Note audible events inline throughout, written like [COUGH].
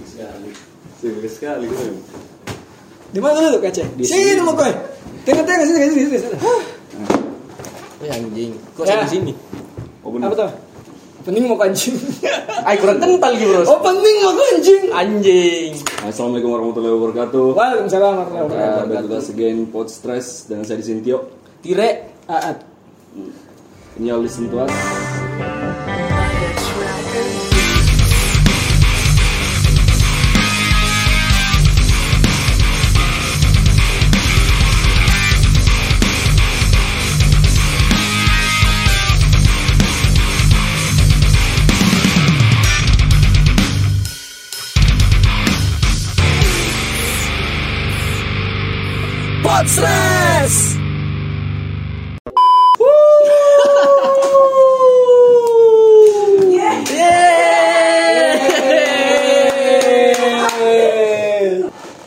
Asik sekali. Sibuk sekali kan. Di mana dulu kaca? Di Sini sini. mau koy. Tengah-tengah sini sini sini. sini. Hah, Ya anjing. Kok Ya. saya di sini? Oh benar. Apa tuh? Pening mau kancing. [LAUGHS] Ay kurang kental gitu, Bros. Oh pening mau kancing. Anjing. Assalamualaikum warahmatullahi wabarakatuh. Waalaikumsalam warahmatullahi Uh, wabarakatuh. with us again Pod Stress dengan saya di Sintio. Tire. Aat. Ini all listen to us. Potsres.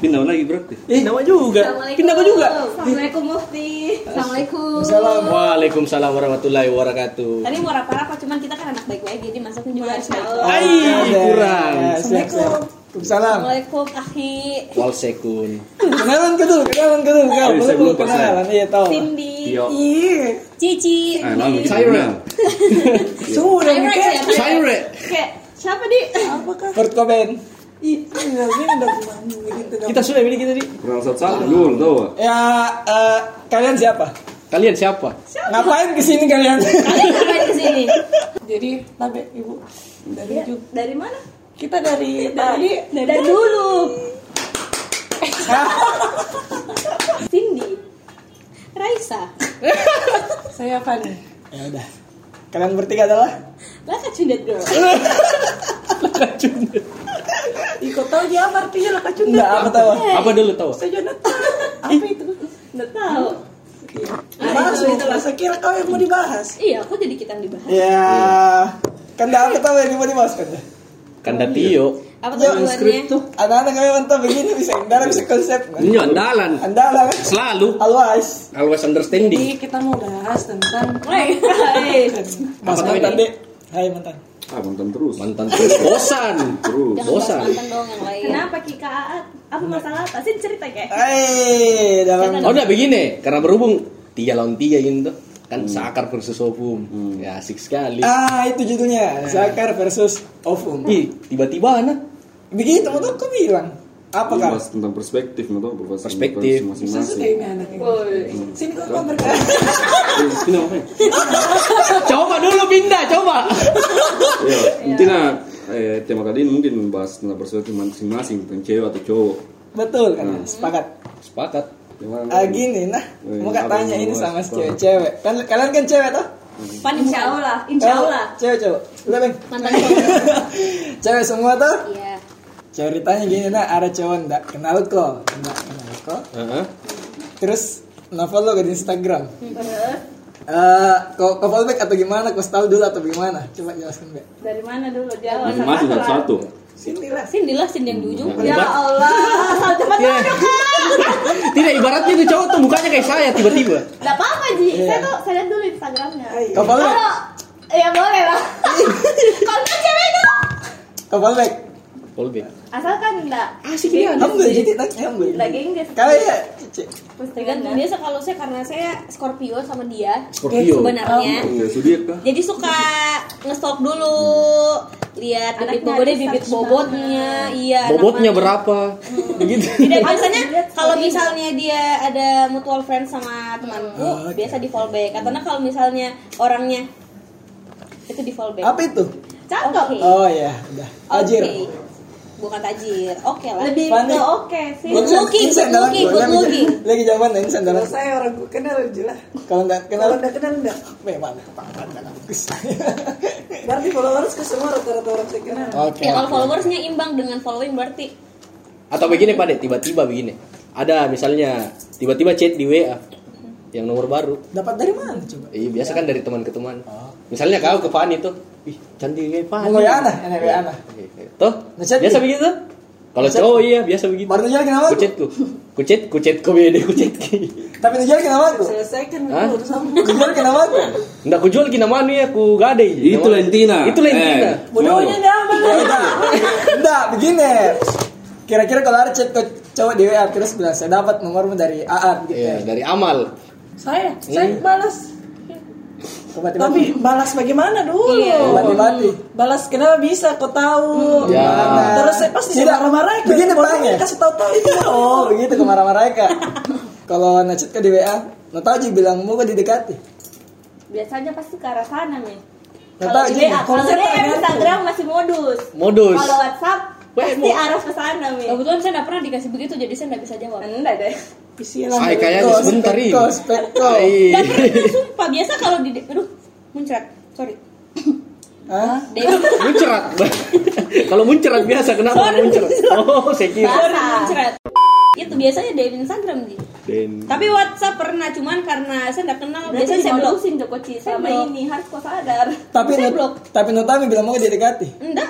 Pindah lagi berarti. Eh, nama juga. Pindah juga. Assalamualaikum Mufti. Assalamualaikum. Salam. Waalaikumsalam warahmatullahi wabarakatuh. Tadi mau rapa-rapa cuman kita kan anak baik-baik jadi masuknya juga harus baik. Ay, kurang. Siap. Waalaikumsalam. Assalamualaikum akhi Walsekun. Kenalan ke dulu, kenalan ke dulu. Kau Eh, belum saya belum, kenalan. Iya tahu. Cindy, Tio. Iya. Cici. Kita. Sudah Cyrus mikir. ya? Syre. Kayak siapa di? Apakah? Kurt Cobain. Ini udah dong. Kita sudah miliki tadi. Kenal satu-satu dulu tahu. gak? Ya, eh, kalian siapa? Kalian siapa? Ngapain ke sini kalian? Kalian ngapain ke sini? Jadi Tabe Ibu dari Ya, dari mana? Kita dari tadi Dari, dulu. [LAUGHS] Cindy. Raisa. [LAUGHS] saya Fani. ya udah. Kalian bertiga adalah? Lah kacundet girl. [LAUGHS] Ikut tahu dia apa artinya lah kacunda. Enggak, apa tahu? Apa dulu tahu? Saya juga tahu. Apa itu? Nggak tahu. Bahas itu lah. Saya kira kau yang mau dibahas. Iya, aku jadi kita yang dibahas. Ya, kan enggak apa tahu yang mau dimasukkan. Kanda Tio. Apa Ya, tujuannya? Anak-anak kami mantap begini bisa indara bisa konsep. Ini andalan. Andalah kan? Selalu. Always. Always understanding. Jadi kita mau bahas tentang Woi, hai. [LAUGHS] Mas mantan dek. Hai mantan. Ah, mantan terus. Mantan terus bosan. Terus. Jangan Bosan. mantan dong yang lain. Kenapa Kika Aat? Apa masalah apa? Sih cerita kayak. Hai, dalam Oh udah begini, karena berhubung tiga lawan tiga gitu kan sakar versus opum ya asik sekali Ah, itu judulnya. Zakar versus Ovum. Ih, tiba-tiba anak Begitu mau aku bilang. Apa kan? bahas tentang perspektif, mau tahu perspektif masing-masing. ini. Woi. Sini kok. Eh, [LAUGHS] apa? ya? coba dulu pindah coba Iya, intinya eh, tema kali ini mungkin bahas tentang perspektif masing-masing tentang cewek atau cowok. Betul kan? Sepakat. sepakat Gimana? Ah gini nah, Eh, mau gak tanya ini sama cewek-cewek. Kan kalian kan cewek toh? Pan insya Allah, insya Allah. Cewek cowok. Udah bang. Mantan cowok. [LAUGHS] cewek semua tuh. Iya. Ceritanya gini nah, ada cowok ndak kenal kok, ndak kenal kok. Heeh. Terus follow ke di Instagram. Terus Eh, kau kau follow back atau gimana? Kau tahu dulu atau gimana? Coba jelaskan Bek. dari mana dulu jawab? Masing-masing satu-satu. Sini lah. Sin dilah sin yang di ujung. Ya ibarat- Allah, asal cepat Tidak. tidak ibaratnya itu cowok tuh mukanya kayak saya tiba-tiba Enggak apa-apa Ji. Iya. Saya tuh saya lihat dulu Instagramnya. Kau follow back? Kalau ya boleh lah. [LAUGHS] Kalau cewek itu Kau follow back? Polbek asalkan enggak asik dia Kamu gak jadi tanya kamu. enggak gengges. Kayak Cici. Tergantung biasa kalau saya karena saya Scorpio sama dia. Scorpio. Sebenarnya. Enggak zodiak kah? Jadi suka ngestok dulu, lihat bibit bobotnya, bibit bobotnya, iya. bobotnya berapa begitu Tidak biasanya kalau misalnya dia ada mutual friend sama temanku, Oh, oke. biasa di fallback. Atau nah kalau misalnya orangnya itu di fallback. Apa itu? Cakep. Oh ya, udah. Tajir. Oke. Bukan tajir. Oke lah. Lebih ke oke sih. Good looking, good looking, good looking. Lagi zaman ini sandalan. Kalau saya orang gue kenal jelas. Kalau enggak kenal Kalau udah kenal enggak. memang kepangan enggak bagus. [LAUGHS] Berarti followers ke semua rata-rata orang saya kenal. Oke. Ya kalau followersnya imbang dengan following berarti atau begini pak tiba-tiba begini ada misalnya tiba-tiba chat di WA yang nomor baru Dapat dari mana coba? Iya biasa kan dari teman ke teman. Misalnya kau ke Fani tuh, ih cantik kayak Fani. Mau ya ana, enak ya ana. Tuh, biasa nih? begitu. Kalau Ngechat? cowok iya biasa begitu. Baru nama aku. Kucet ku, kucet kucet ku beda kucet. Tapi nunjukin nama aku. Selesaikan dulu sama. Nama aku. Nggak ku jual manu ya ku gade. Itu lentina. Itu lentina. Eh, Bodohnya apa? Ya udah. Enggak, begini. Kira-kira kalau ada chat cowok di WA terus bilang saya dapat nomormu dari AA gitu. Iya, dari amal. Saya, saya balas. Obat Tapi balas bagaimana dulu? Iya. mati. Balas kenapa bisa kau tahu? Ya. Terus saya pasti Tidak. marah-marah. Begini orangnya. Kasih tahu-tahu itu. Oh, begitu ke marah-marah. Kalau ngechat ke di WA, tahu aja bilang mau kok didekati. Biasanya pasti ke arah sana nih. Kalau tahu di. WA, kalau DM. Instagram masih modus. Modus. Kalau WhatsApp pasti arah ke sana nih. Kebetulan saya nggak pernah dikasih begitu, jadi saya nggak bisa jawab. Enggak deh. Isilah. Ay, kayaknya sebentar ini. Dan pernah sumpah biasa kalau di aduh muncrat. Sorry. Hah? [LAUGHS] Muncrat. [LAUGHS] Kalau muncrat biasa kenapa muncrat? Oh, saya kira. bahasa. muncrat. Itu biasanya DM Instagram nih. Dan Tapi WhatsApp pernah cuman karena saya nggak kenal Berarti biasanya saya blok. dimodusin tuh Koci sama ini harus kau sadar. Tapi saya blok. tapi no tahu bilang mau didekati. Enggak.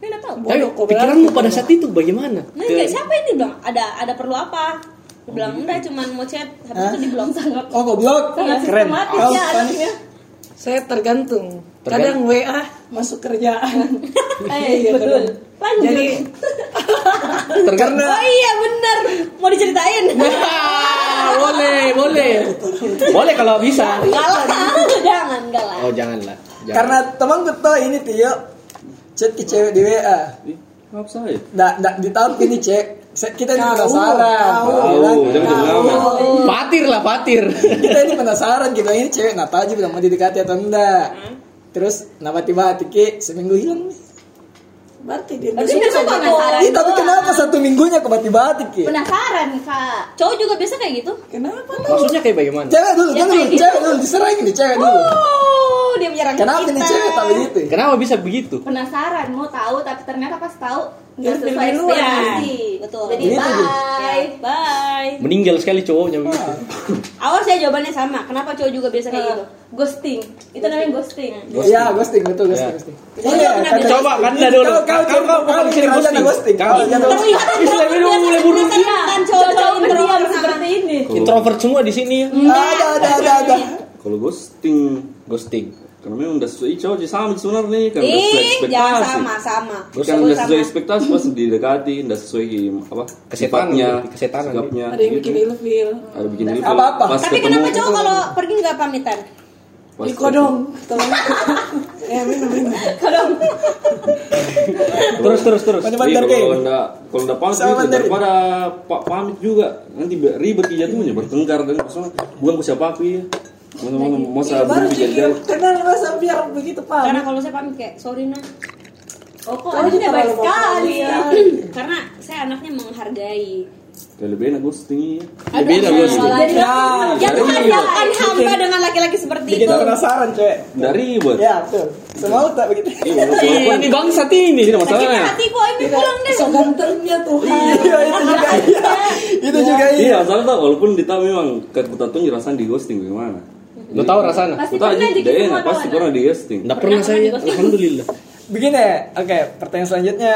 Nggak tahu. tapi pikiranmu pada saat itu bagaimana? Nah, kayak siapa ini bilang? Ada ada perlu apa? Dia bilang enggak cuman mau chat habis itu di blok sangat Oh, goblok. sangat Keren. sistematis Kau ya anaknya. Saya tergantung. Tergantung. Kadang WA masuk kerjaan. [LAUGHS] Eh, Iya, betul. Lanjut. Jadi [LAUGHS] Tergantung. oh iya bener mau diceritain [LAUGHS] Ah, boleh, boleh. Boleh kalau bisa. enggak lah jangan enggak lah Oh, janganlah. Jangan. Karena teman tahu ini Tio chat ke cewek di WA. Ih, Maaf saya. Nggak, nggak ditahu ini cek. Kita ini penasaran. tahu. Patir lah, patir. kita ini penasaran kita ini cewek tahu aja bilang mau didekati atau enggak. Terus nama tiba tiki seminggu hilang nih. Berarti dia besok dia saya penasaran Ih, tapi doang. kenapa satu minggunya kok batik ki? penasaran kak cowok juga biasa kayak gitu Kenapa tuh? Maksudnya kayak bagaimana? Cewek dulu, Ya, jangan kayak dulu, gitu. cewek dulu diserang ini cewek dulu. oh dia menyerang Kenapa kita nih cewek tak begitu? Kenapa bisa begitu? penasaran mau tahu tapi ternyata pas tahu nggak sesuai ekspektasi betul jadi Gitu, Ju. bye bye Meninggal sekali cowoknya begitu. [LAUGHS] awas ya jawabannya sama kenapa cowok juga biasa kayak gitu ghosting itu namanya ghosting Iya, ghosting betul ghosting Ya. ghosting. Kau Iya, pernah kata- Coba kan dah dulu. Kau kau Kau kau kau sini kau ghosting. Kau ghosting. Bisa dulu mulai buru kan cowok-cowok berdiam seperti ini Introvert semua di sini ya. Ada ada ada ada. Kalau ghosting Ghosting. Karena memang udah sesuai cowok sih sama sebenarnya kan udah sesuai ekspektasi. jangan sama sama Kan udah sesuai ekspektasi pas didekati, udah sesuai apa? Kesetanan, sifatnya, kesetanan. sikapnya, Ada yang gitu. bikin ilfil. Ada bikin ilfil. Apa-apa. Pas tapi kenapa cowok kalau pergi nggak pamitan pas Iko dong. Tolong. [LAUGHS] Eh, minum minum. Terus terus terus. Iya, kalau enggak kalau enggak pamit gitu, daripada pa- pamit juga nanti be- ribet jatuhnya bertengkar dan soalnya bukan ku siapa aku ya. Mau mau mau Iya, saya baru jadi kenal masa biar begitu karena paham. kalau saya pamit kayak sorry nah oh kok Oh, anaknya baik sekali ya [CLEARS THROAT] karena saya anaknya menghargai Kayak lebih enak ghosting ya. Lebih enak ghosting. jadi Ya, ya Tuhan jangan hamba dengan laki-laki seperti Bikin itu penasaran cewek. Udah ribet. Ya betul. Semau tak begitu. Iya, walaupun- Ih, Ini bangsat ini. Tidak sakit masalahnya. hati kok ini pulang deh So gantengnya Tuhan. Iya itu juga iya. Itu juga Iya, iya. masalah tuh walaupun ditahu memang ketatun rasanya di ghosting bagaimana. Lo tahu rasanya? pasti aja pernah jadi tidak semua enak, pasti pernah di ghosting. Enggak pernah saya. Alhamdulillah. [LAUGHS] Begini, oke. Pertanyaan selanjutnya,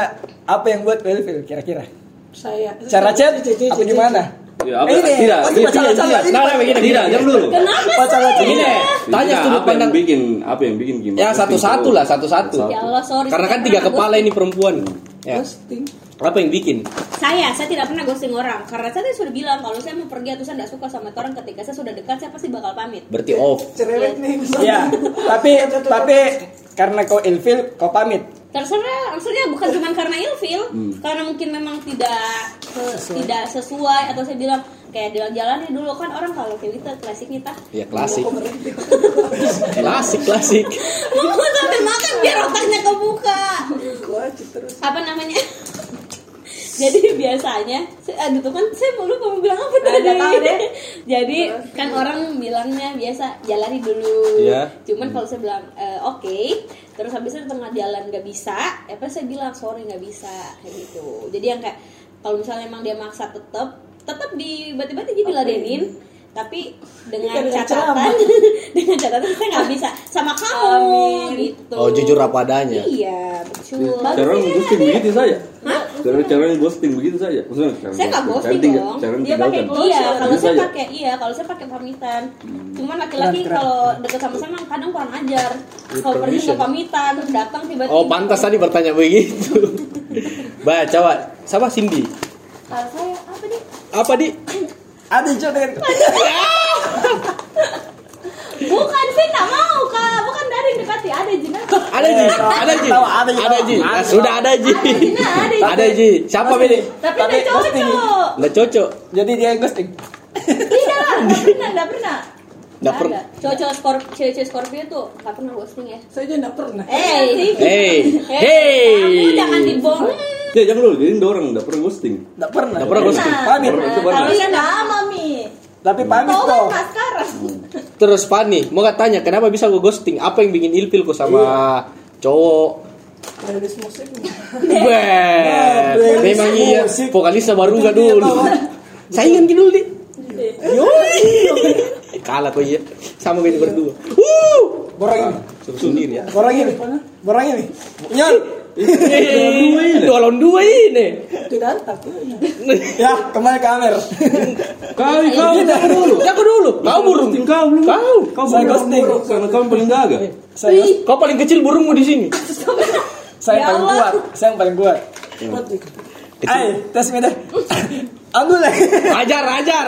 apa yang buat Wilfil kira-kira? Saya. Cara chat apa gimana? Ya, apa, Eh, ini, tidak, tidak, tidak, tidak. Nah, nah, begini, Tidak, jam dulu. Pacaran Begini, tanya Tidak, sudut apa yang bikin, apa yang bikin gimana? Ya satu-satu lah, satu-satu. ya Allah sorry Karena kan tiga kepala ini perempuan. Ya. Ghosting. Apa yang bikin? saya saya tidak pernah ghosting orang. Karena saya sudah bilang kalau saya mau pergi atau saya tidak suka sama orang ketika saya sudah dekat saya pasti bakal pamit. Berarti off. Cerewet nih. Iya, tapi tapi karena kau ilfil, kau pamit. terserah maksudnya bukan cuma karena ilfil. Karena mungkin memang tidak tidak sesuai. Atau saya bilang kayak bilang jalannya dulu. Kan orang kalau kayak gitu klasik nih tah. Ya klasik. [LAUGHS] klasik, klasik. mau sambil makan biar otaknya kebuka. Apa namanya jadi [LAUGHS] biasanya saya, aduh tuh kan saya mau lupa mau bilang apa tadi tahu deh. [LAUGHS] jadi kan orang bilangnya biasa jalani dulu. Iya. cuman kalau saya bilang "Eh, oke. Terus habis itu di tengah jalan nggak bisa ya pas saya bilang sorry nggak bisa. Kayak gitu. Jadi yang kayak kalau misalnya emang dia maksa tetap tetap di bati-bati jadi diladenin. Tapi dengan Dengan catatan [LAUGHS] dengan catatan saya nggak bisa sama kamu gitu. Oh jujur apa adanya. iya betul. Cara ghosting begitu saja. Cara cara ghosting begitu saja. Maksudnya cara Saya nggak ghosting tinggal- dong. Cara Dia pakai. Iya, kalau saya pakai iya, kalau saya pakai pamitan. Cuman laki-laki kalau deket sama sama kadang kurang ajar. Kalau pergi nggak pamitan, datang tiba-tiba. Oh pantas tadi bertanya begitu. Baca, Wak. Sama Cindy. Kalau saya apa nih? Apa, Di? Ada dengan Bukan sih nggak mau kak, yang dekati ada Ji, ada Ji. Ada Ji, Ada. Ji. Ada, Ah, Sudah ada Ji. Ada. Ji. Siapa Bini? Tapi nggak cocok. Nggak cocok. Jadi dia yang ghosting. Tidak, nggak pernah, nggak pernah. Nggak pernah. Cowok-cowok Scorp- cewek-cewek Scorpio tuh nggak pernah ghosting ya. Saya aja nggak pernah. Eh, Hey, kamu hey. jangan dibohong. Ya jangan dulu, jadi orang nggak pernah ghosting. Enggak pernah. Nggak pernah ghosting. Pamit. Kalau saya nggak ama mi. Tapi pamit Kau kok. sekarang. Terus Pani, mau gak tanya kenapa bisa gue ghosting? Apa yang bikin ilfil kok sama cowok? Playlist musik. Playlist memang iya. musik. Vokalisnya baru gak dia, dulu. kawan. Saingan gitu dulu di. Yoi. Kalah kok iya. Sama kayak berdua. Wuh. Borang ini. Suruh sendiri ya. Borang ini. Borang ini. Dua lawan dua ini. Tidak tapi. Ya, kembali ke Amer. Kau, kau, kau dulu. Ya aku dulu. Kau burung. Kau belum. Kau. Kau Saya burung. ghosting. Karena kau paling gagal. Saya Kau paling kecil burungmu di sini. saya Ya paling kuat. Saya yang paling kuat. Ayo, tes medan. Ambil lah. Ajar, ajar.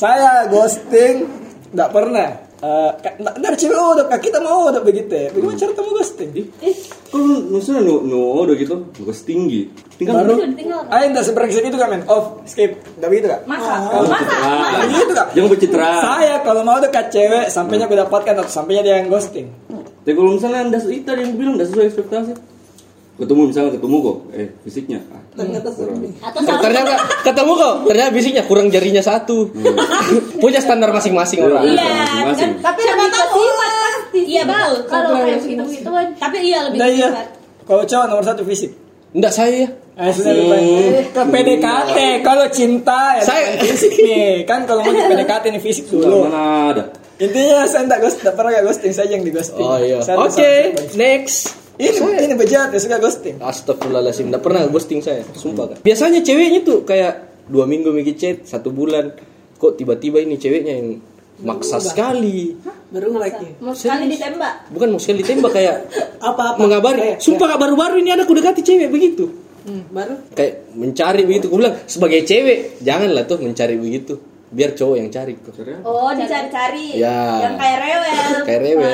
Saya ghosting enggak pernah. Eh, ka- nggak- dari cewek oh, udah kita mau udah begitu ya. Bagaimana cara kamu ghosting? Kalau maksudnya no, no, udah gitu, ghosting tinggi. Tinggal Baru, ayo enggak seberengsek itu kan men. Off, skip. Enggak begitu kak? Masa? Kalau Masa? Ah, begitu kak? Jangan bercitraan. Saya kalau mau dekat cewek, sampainya aku dapatkan atau sampainya dia yang ghosting. Tapi kalau misalnya anda itu yang bilang nggak sesuai ekspektasi, ketemu misalnya ketemu kok, eh fisiknya, ah, Ternyata Ternyata ketemu kok. Ternyata bisiknya kurang jarinya satu. [LAUGHS] Punya standar masing-masing orang. Iya, kan? Tapi lebih ke sifat pasti. Iya betul. Kalau kayak gitu gitu kan. Tapi iya lebih Nah ke iya. sifat. Kalau cowok nomor satu fisik. Enggak saya ya. Eh, lupa. Ke PDKT, kalau cinta ya Saya- fisik nih. Kan kalau mau ke PDKT nih fisik Sudah dulu. mana ada? Intinya saya enggak ghost, enggak pernah gak ghosting, saya yang di ghosting. Oh iya. Saya Oke, ada next. Ini ini bejat ya suka ghosting. Astagfirullahaladzim, nggak pernah ghosting saya, sumpah kan. Biasanya ceweknya tuh kayak dua minggu mikir chat, satu bulan, kok tiba-tiba ini ceweknya yang maksa sekali. Baru nge-like Mau sekali ditembak. Bukan mau sekali tembak kayak [LAUGHS] Apa-apa. mengabari. Kayak- Sumpah kak baru-baru ini ada aku dekati cewek begitu. Hmm, baru. Kayak mencari begitu. Gue bilang sebagai cewek janganlah tuh mencari begitu. Biar cowok yang cari kok. Oh, dicari-cari. Ya. Yang kayak rewel. Kayak rewel.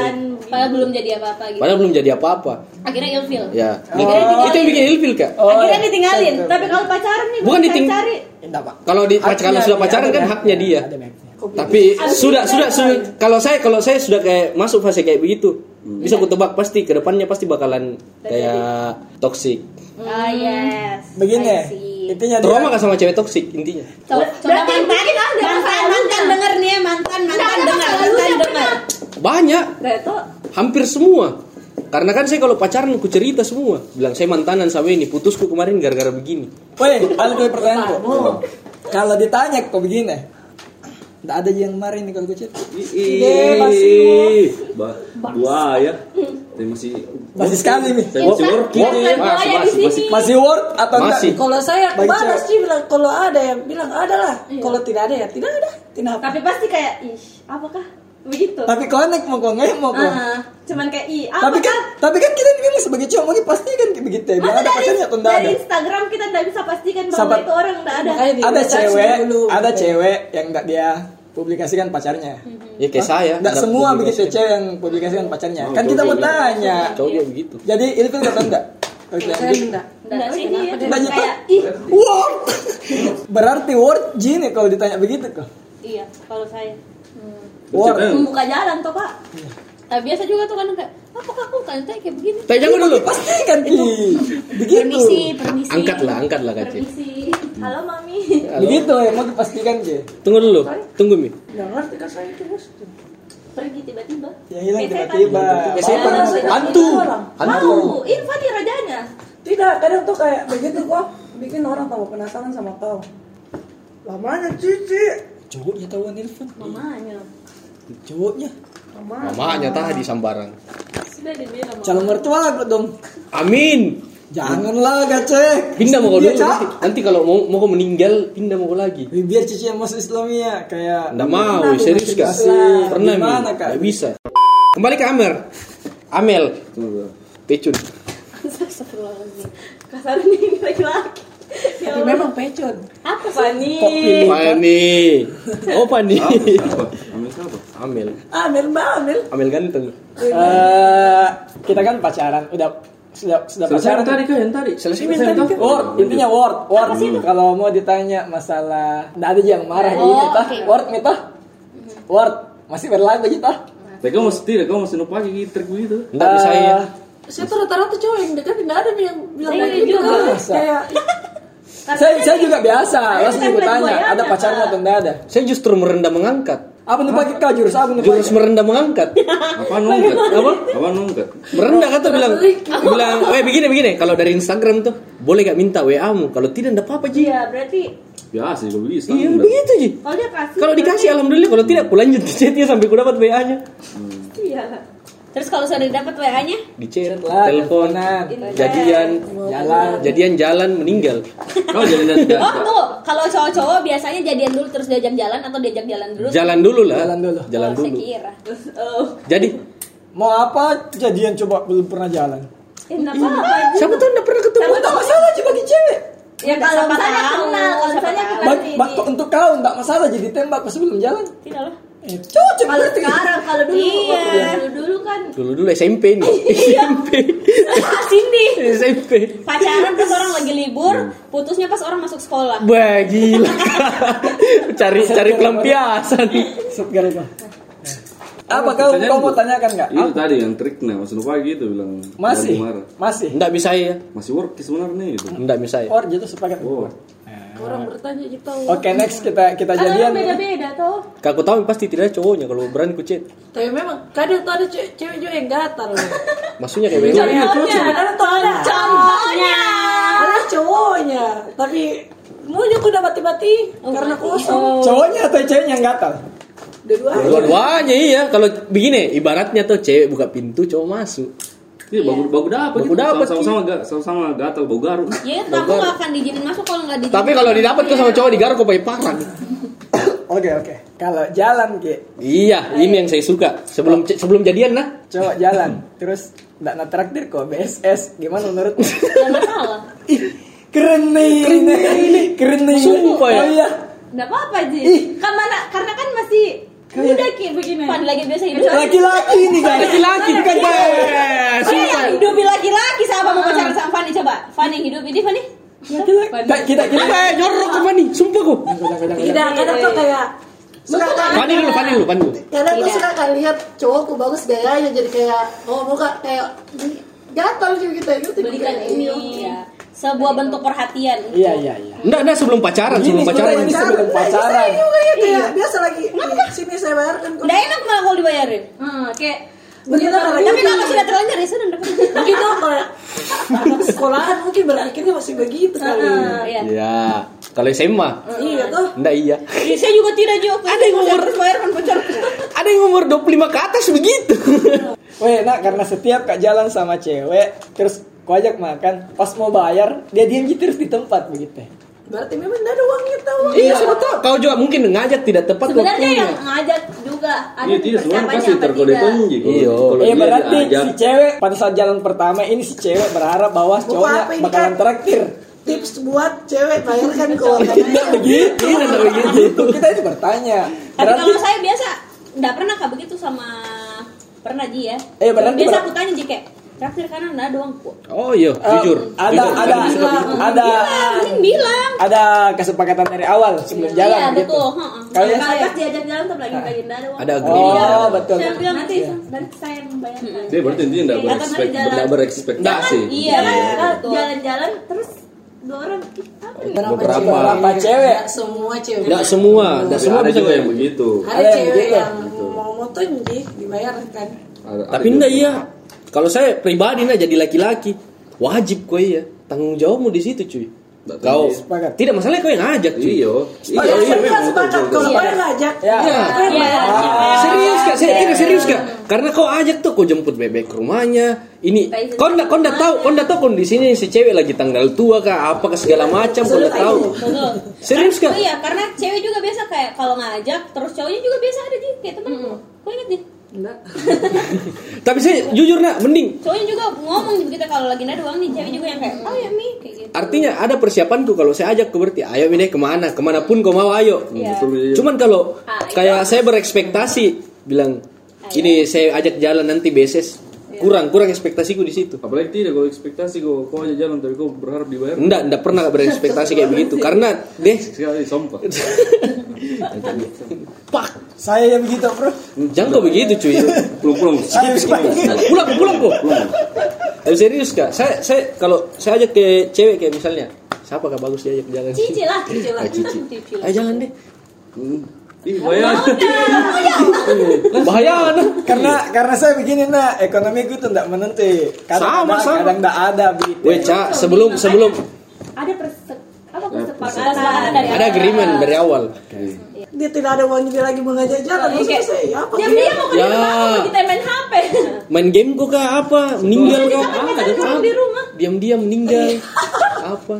Padahal belum jadi apa-apa gitu. Padahal belum jadi apa-apa. Akhirnya ilfil. Ya. Oh. Itu yang bikin ilfil kak. Oh, Akhirnya iya. ditinggalin. Betul, Tapi kalau pacaran nih Bukan diting- cari. Enggak, Pak. Kalau di kalau sudah pacaran kan haknya. dia. Tapi sudah sudah sudah kalau saya kalau saya sudah kayak masuk fase kayak begitu, bisa ku tebak pasti ke depannya pasti bakalan kayak toxic. Ah, yes. Begini. Intinya dia Trauma kan sama cewek toxic intinya. Coba, coba Berarti mantan, mantan, mantan lalunya. denger nih ya mantan, mantan denger, mantan denger. Banyak, itu hampir semua. Karena kan saya kalau pacaran aku cerita semua. Bilang saya mantanan sama ini, putusku kemarin gara-gara begini. Woi, ada dua pertanyaan kok. Kalau ditanya kok begini, Nggak ada yang kemarin nih kalau gue chat. Ih, ba- buaya. Tapi masih Masih sekali nih. Saya masih working. Masih, Masih, masih, masih, masih. Masih worth atau enggak? Kalau saya balas sih bilang kalau ada yang bilang ada lah. Kalau tidak ada ya tidak ada. Tidak apa. tapi pasti kayak ih, apakah? Begitu. Tapi connect mau kok nggak mau kok. Ah, cuman kayak apa Tapi kan, tapi kan kita ini memang sebagai cowok mungkin pasti kan kayak begitu ya. Masa ada dari, pacarnya atau enggak dari ada. Instagram kita nggak bisa pastikan bahwa Sahabat- itu orang nggak ada. Makanya Ada cewek, dulu. ada cewek yang enggak dia publikasikan pacarnya. Ya kayak saya. Enggak nggak semua publikasi. begitu cewek yang publikasikan pacarnya. Oh, Kan kita mau juga. tanya. Cowok juga begitu. Jadi ilfil atau enggak? Oke, enggak. Enggak sih Kayak ih, Word. [LAUGHS] Berarti word gini kalau ditanya begitu kok. iya kalau saya Maksudnya, membuka jalan toh pak. Nah, biasa juga tuh kan kayak, apakah aku tanya kayak begini? Tapi jangan dulu. Pasti kan Ki. Begitu. Permisi, permisi. Angkatlah, angkatlah kaci. Permisi. Halo mami. Begitu ya mau dipastikan Ki. Tunggu dulu. Tunggu Mi. Ngerti kan saya itu bos. Pergi tiba-tiba. Yang hilang setan. tiba-tiba. Kayak setan. Bapak- Hantu. Hantu. Mau, Irfan nih rajanya. Tidak, kadang tuh kayak begitu kok bikin orang tambah penasaran sama kau. Lamanya cici. Cowoknya tahu Irfan. Mamanya. Cowoknya. Mamanya tadi sambaran. Sudah dibilang. Calon mertua aku dong. Amin. Janganlah gacek. Pindah mau dulu. Cak. Nanti, kalau mau mau kau meninggal, pindah mau kau lagi. Biar cici yang masuk Islamia kayak Nggak mau, serius kak? Masih Pernah Mi? gimana, Kak? Nggak bisa. Kembali ke Amer. Amel. Pecun. Kasar ini laki-laki ya memang pecon. apa sih Fani. Pani. Oh Pani. Apa? Ambil siapa? Amel. Amel mbak Amel. Amel ganteng. Eh, kita kan pacaran, udah sudah sudah Selesai pacaran. tadi kan yang tadi. Selesai yang tadi kan. Word, intinya word, word. Kalau mau ditanya masalah, nggak ada yang marah Oh, ini, toh. oke. Word, nih toh. Word, masih berlagu gitu. Tapi kamu mesti tidak, kamu mesti numpang gitu trik begitu. Enggak bisa ya. Saya tuh rata-rata cowok yang dekat nggak ada yang bilang Saya kayak gitu. Kayak Saya, saya juga biasa, langsung ibu tanya, ada Kak. atau enggak ada? Saya justru merendah mengangkat. Apa nih pakai kau jurus apa nih Jurus merendah mengangkat. [LAUGHS] Apa nungkat? Apa? Apa nungkat? Merendah kata bilang bilang, "Eh begini begini, kalau dari Instagram tuh boleh gak minta WA-mu? Kalau tidak enggak apa-apa, Ji." iya berarti Biasa juga begitu. Iya, begitu, Ji. kalau dia kasih Kalau dikasih alhamdulillah, kalau tidak aku lanjut [LAUGHS] di chatnya sampai aku dapat WA-nya. iya terus kalau sudah dapat wa nya Di chat, Lah, telepon, teleponan. jadian, Jalan. jadian jalan meninggal. Kau jadi dan [LAUGHS] Oh tuh, kalau cowok-cowok biasanya jadian dulu terus diajak jalan atau diajak jalan dulu? Jalan dulu lah. Jalan dulu. Jalan oh, Saya dulu. kira. Oh, Jadi, Mau apa jadian coba belum pernah jalan? eh, enggak apa-apa. siapa tuh enggak pernah ketemu? Enggak masalah aja bagi cewek. Ya kalau misalnya tahu, kenal, kalau misalnya tahu. kenal untuk kau enggak masalah jadi tembak pas sebelum jalan. Tidak lah. Eh, cocok Kalau berarti. sekarang, kalau dulu, Iya. dulu dulu kan Dulu dulu SMP nih. [LAUGHS] SMP. Cindy. SMP. Pacaran pas orang lagi libur, putusnya pas orang masuk sekolah. Wah, gila. [LAUGHS] cari cari pelampiasan. Itu. Apa kau Pertanyaan kau mau itu. tanyakan enggak? Itu tadi yang triknya, masih numpang gitu bilang. Masih. Masih. Enggak bisa ya. Masih work sebenarnya gitu. Enggak bisa ya. Or jatuh sepakat. Oh. Orang bertanya gitu. Oke, next kita kita Kan jadian. orang beda-beda tuh. Aku tahu pasti tidak ada cowoknya kalau berani ku chat. Tapi memang kadang tuh ada cewek, cewek juga yang gatal. Maksudnya kayak begitu. Kadang tuh ada. Contohnya. Ada cowoknya, tapi mau aku udah bati-bati karena kosong. Cowoknya atau ceweknya yang gatal? Dua-duanya. Dua-duanya iya. Kalau begini, ibaratnya tuh cewek buka pintu, cowok masuk. Iya, bagus bagus dapat Bagus gitu. dapat, Sama-sama ga- sama-sama gatal bau garuk. Ya, kamu gak akan diizinin masuk kalau nggak diizinin. Tapi kalau didapat kok sama cowok digaruk kok pakai parang. [COUGHS] Oke, oke. Kalau jalan ke Iya, ini yang saya suka. Sebelum sebelum jadian nah. cowok jalan, terus enggak nak traktir kok BSS. Gimana menurutmu? Ya masalah. Ih, keren nih. Keren nih. Keren nih. Sumpah ya. Oh iya. nggak apa-apa Ji. Kan mana, karena kan masih muda kayak begini. Pan lagi biasa hidup. Laki-laki nih kan. Laki-laki Bukan kan. Fanny sumpah. yang hidup laki-laki sama mau pacaran sama Fanny coba. Fanny yang hidup ini Fanny. Laki-laki. Kita kita ya jorok apa nih? Sumpah kok. Tidak, kadang tuh kayak suka kan Pani dulu, pani dulu, pani dulu. kadang tuh Tidak. suka kayak lihat cowokku bagus gayanya jadi kayak oh muka kayak gatal juga gitu gitu Belikan ini. Iya. Sebuah bentuk perhatian. Iya, iya, iya. Enggak, enggak sebelum pacaran, sebelum pacaran. ini sebelum pacaran. juga ya kayak biasa lagi "Ih, sini saya bayarkan Udah enak malah kalau dibayarin. Hmm, kayak begitu kalau Tapi kalau sudah terlanjur ya sudah dapat. begitu kalau anak sekolahan mungkin berpikirnya masih begitu kali Iya. Iya. Kalau SMA, iya tuh enggak iya. Iya, Saya juga tidak juga. Ada yang umur kan. Ada yang umur 25 ke atas begitu. [LAUGHS] Weh, nak karena setiap kak jalan sama cewek, terus kau ajak makan, pas mau bayar, dia diam gitu terus di tempat begitu. Berarti memang tidak ada uangnya tahu iya, siapa tahu. Kau juga mungkin ngajak tidak tepat sebenarnya waktunya. yang ngajak juga ada Iya, tidak sebenarnya persiapannya pasti terkode tidak. tonji. Kalau- Iya. Eh dia berarti diajak, si cewek pada saat jalan pertama ini si cewek berharap bahwa cowoknya bakalan traktir. tips buat cewek bayarkan keuangan Tidak begitu, tidak begitu. Kita itu bertanya. Tapi Berarti kalau saya biasa enggak pernah kak begitu sama pernah Ji ya. Eh, berarti biasa aku tanya Ji kayak traktir kanan enggak doang kok. Oh iya, eh, jujur. ada Jujur, ada bisa begitu. ada Bilang, bilang. ada kesepakatan dari awal sebelum jalan Iya gitu. betul. heeh. Kalau ya pas diajak jalan tuh lagi lagi enggak ada uang. Ada agreement. Oh, betul. Saya bilang nanti nanti saya yang membayarkan. dia berarti intinya tidak Iya, kan berekspektasi. Iya. Betul. jalan-jalan terus dua orang nih? Beberapa. Beberapa cewek. Nggak semua cewek Enggak semua, enggak semua ada bisa juga yang begitu. ada Ada cewek yang mau dibayarkan Ada- ada Tapi enggak iya. Kalau saya pribadi nah jadi laki-laki, wajib kok iya. Tanggung jawabmu di situ cuy. Nggak Kau tahu. Sepakat. tidak masalahnya kau yang ngajak cuy. Iya. Iya, iya, sepakat kau yang ngajak Ya. Iya. kau Serius kak, saya kira serius kak. Karena kau ajak tuh, kau jemput bebek ke rumahnya. Ini, kau ndak, kau ndak tahu, kau ndak tahu kondisinya si cewek lagi tanggal tua kah, apa ke segala macam, kau ndak tahu. Serius kak? Iya, karena cewek juga biasa kayak kalau ngajak terus cowoknya juga biasa ada Ji kayak temen. Kau inget nih? Enggak. [LAUGHS] Tapi saya jujur nak mending. cowoknya juga ngomong gitu kalau lagi nada doang nih cewek juga yang kayak oh ya mi kayak gitu Artinya ada persiapanku kalau saya ajak ke berarti ayo ini ke mana ke mana pun kau mau ayo. Iya. Betul, iya. Cuman kalau Ah, kayak saya berekspektasi bilang ini saya ajak jalan nanti beses kurang kurang ekspektasiku di situ. Apalagi tidak kau ekspektasi kau kau aja jalan tapi kau berharap dibayar. Enggak, enggak pernah berekspektasi kayak begitu [LAUGHS] karena deh Sekali sumpah. [LAUGHS] pak Saya yang begitu, Bro. jangan kau begitu cuy. Pulang pulang. Pulang pulang kok. Tapi serius kak, saya saya kalau saya ajak ke cewek kayak misalnya siapa kak bagus diajak jalan? cici lah cici lah Ah, Cici. Cici lah. Ayo jalan deh. Ih. Bahaya nah. Karena karena saya begini nah, ekonomi gue tuh enggak menentu. Kadang Sama, ada, sama. kadang enggak ada begitu. Weh cak sebelum sebelum Ada perse apa Kesepakatan kesepakatan dari ada agreement dari awal. Dia tidak ada uang juga lagi mengajak jalan. Iya, kayak- saya apa? Diam dia mau Ya. kita main HP. Main game kok kak apa? Meninggal kak? Kita ngomong di rumah. Diam-diam meninggal. Apa?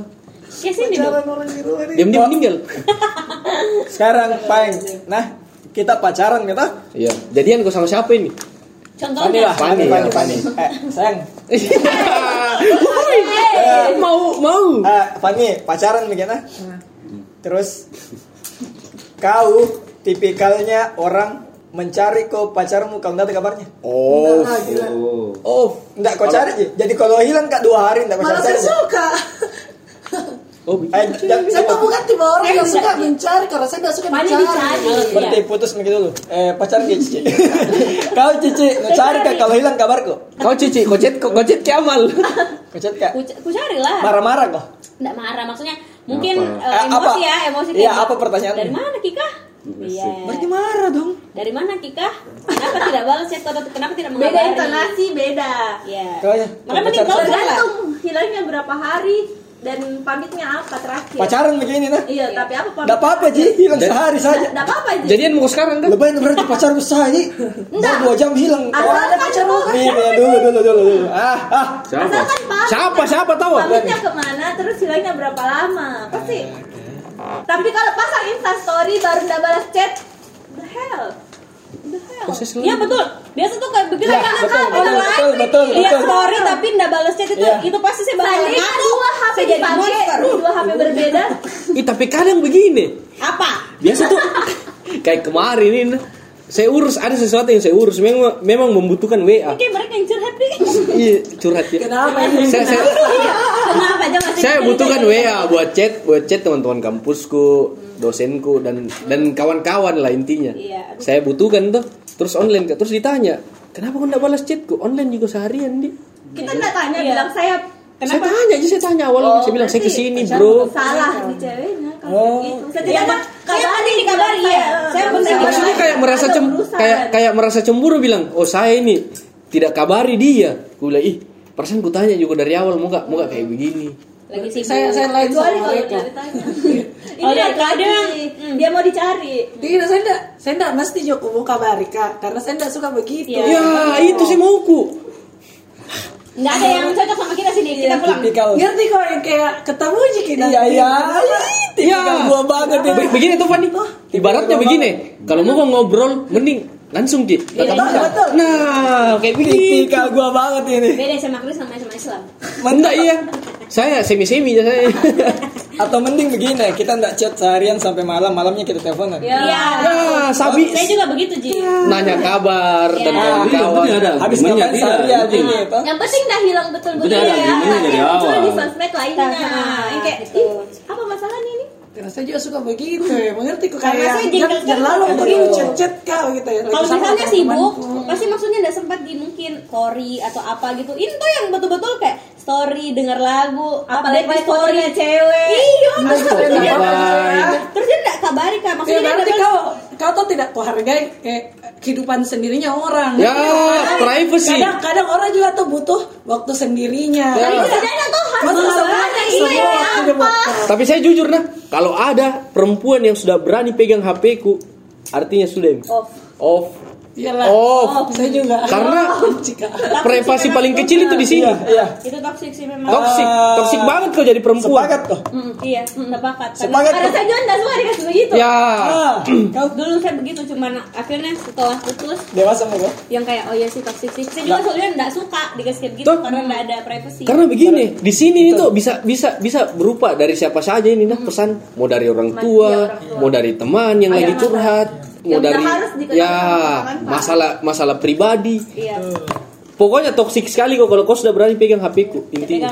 Kayak sini dong. Jalan orang di luar ini. Diam-diam meninggal. [LAUGHS] Sekarang Pang, nah kita pacaran kita. Iya. Jadian kok sama siapa ini? Pani Contohnya. lah, Pani, Pani, Pani, ya. Pani. Eh, sayang. Woi, mau mau. Eh, Pani, pacaran begini. Terus kau tipikalnya orang mencari kau pacarmu kalau enggak ada kabarnya. Oh. Oh. oh. Enggak kau cari. Jadi kalau hilang kak dua hari enggak kau Malah cari. saya suka. [LAUGHS] Oh, Eh, jangan Saya tuh bukan tipe orang yang bisa, suka mencari karena saya nggak suka mencari. dicari. Berarti Iya. putus begitu dulu. Eh, pacar dia Cici. [LAUGHS] kau Cici, mencari kak kalau hilang kabarku. Kau cici, kau chat, kau chat ke amal. [LAUGHS] Kau chat kak. Ku, cari lah. Marah-marah kok. Nggak marah maksudnya mungkin Apa? eh, Eh, emosi apa? ya emosi Iya, apa pertanyaanmu? dari mana Kika iya Berarti marah dong. dari mana Kika kenapa tidak balas chat atau kenapa tidak mengabari beda intonasi beda iya Kau ya. Makanya mending kau tergantung hilangnya berapa hari dan pamitnya apa terakhir Pacaran begini nah. iya tapi apa pamit Enggak apa-apa Ji, hilang sehari saja. Nggak apa-apa Ji. Jadian mau sekarang kan? Lebih berarti pacar besar Ji. Baru dua jam hilang. Asal ada pacar lu. Nih, nih, dulu, dulu, dulu, dulu. Ah, ah. Siapa? Siapa siapa tahu? pamitnya ke mana terus hilangnya berapa lama pasti tapi kalau pasang insta story baru nggak balas chat the hell Iya betul. Biasa tuh kayak begitu Ya, kan betul, kan betul, betul, betul, Iya betul. story tapi nggak balas chat itu Iya. itu pasti saya bakal ngaku. dua HP dipakai, monster. dua HP berbeda. [LAUGHS] Ih, tapi kadang begini. Apa? Biasa tuh [LAUGHS] kayak kemarin ini saya urus ada sesuatu yang saya urus memang memang membutuhkan WA. Kayak mereka yang curhat nih. [LAUGHS] Iya, curhat ya. Kenapa ini? Saya, saya, Kenapa aja masih saya butuhkan gitu? WA buat chat, buat chat teman-teman kampusku, dosenku dan dan kawan-kawan lah intinya. Iya. Saya butuhkan tuh, terus online terus ditanya, kenapa kau enggak balas chatku? Online juga seharian di. Kita nggak tanya Iya. bilang saya Saya tanya aja, saya tanya awal saya bilang saya ke sini bro. salah di ceweknya kalau Oh. gitu. Iya, Setidaknya saya penting dikabari ya. Saya penting Maksudnya kayak merasa cem, kayak kayak merasa cemburu bilang, oh saya ini tidak kabari dia. Gue bilang ih, perasaan gue tanya juga dari awal mau gak mau gak kayak begini. lagi sibuk. Saya saya lain sama kalau ditanya. Oh, [LAUGHS] Ini dia laki-laki, kadang, dia mau dicari. Tidak, saya enggak, saya enggak mesti Joko mau kabari kak, karena saya enggak suka begitu. Iya. Ya itu sih mauku. Nggak ada yang cocok sama kita sini. Kita pulang. Tipikal. Ngerti kok yang kayak ketemu aja kita. Iya, iya. Tipikal Ya. gua banget ini. begini tuh Fanny. Ibaratnya begini, kalau mau ngobrol mending langsung Ki. Iya, iya, Bang. betul. Nah, kayak begitu. Tipikal gua banget ini. Beda sama Kristen sama sama Islam. Enggak iya. Saya semi-semi aja saya. [LAUGHS] Atau mending begini, kita nggak chat seharian sampai malam, malamnya kita teleponan. Iya. ya, sabi Saya juga begitu Ji. nanya kabar dan Iya. kawan-kawan. Tidak ada. Habis ngapain tidak? toh? Yang penting dah hilang betul-betul Betul, ada ya. gimana dari awal. di sosmed lainnya. Nah, Yang kayak, betul. apa masalahnya ini? Karena saya juga suka begitu ya, mengerti kok Karena saya jengkel jangan jangan lalu begini chat-chat kau gitu ya. Kalau misalnya sibuk, pasti maksudnya nggak sempat di mungkin story atau apa gitu. Ini tuh yang betul-betul kayak story, denger lagu, Apalagi update di fotonya cewek. Iya, terus dia, terus dia nggak kabari kan? Ya Maksudnya dia berarti nggak kau kau tuh tidak kau hargai kayak kehidupan sendirinya orang. Ya, Kadang- privacy. Kadang-kadang orang juga tuh butuh waktu sendirinya. Ya. Tapi tuh harus semuanya Iya, kau. Tapi saya jujur nah, kalau ada perempuan yang sudah berani pegang HP ku, artinya sudah Off. off. Iyalah. Oh, saya juga. karena [LAUGHS] Cika. privasi paling kecil itu di sini. Iya, iya. itu toxic sih memang Toxic, Ah, toxic banget kau jadi perempuan. Sepakat kok. Mm, iya sepakat Karena- Sepakat karena saya juga nggak suka dikasih begitu Ya, Ah, [CLEARS THROAT] Kau dulu saya begitu cuman akhirnya setelah putus dewasa mau kok. yang kayak oh iya sih toxic sih saya juga Nggak. soalnya nggak suka dikasih gitu Tuh. karena nggak ada privacy karena begini, di sini itu bisa bisa bisa berupa dari siapa saja ini nah pesan mau dari orang tua, iya, orang tua. mau dari teman yang Ada lagi curhat, mau Yang dari harus ya masalah masalah pribadi. iya. Pokoknya toksik sekali kok kalau kau sudah berani pegang HP ku. Intinya.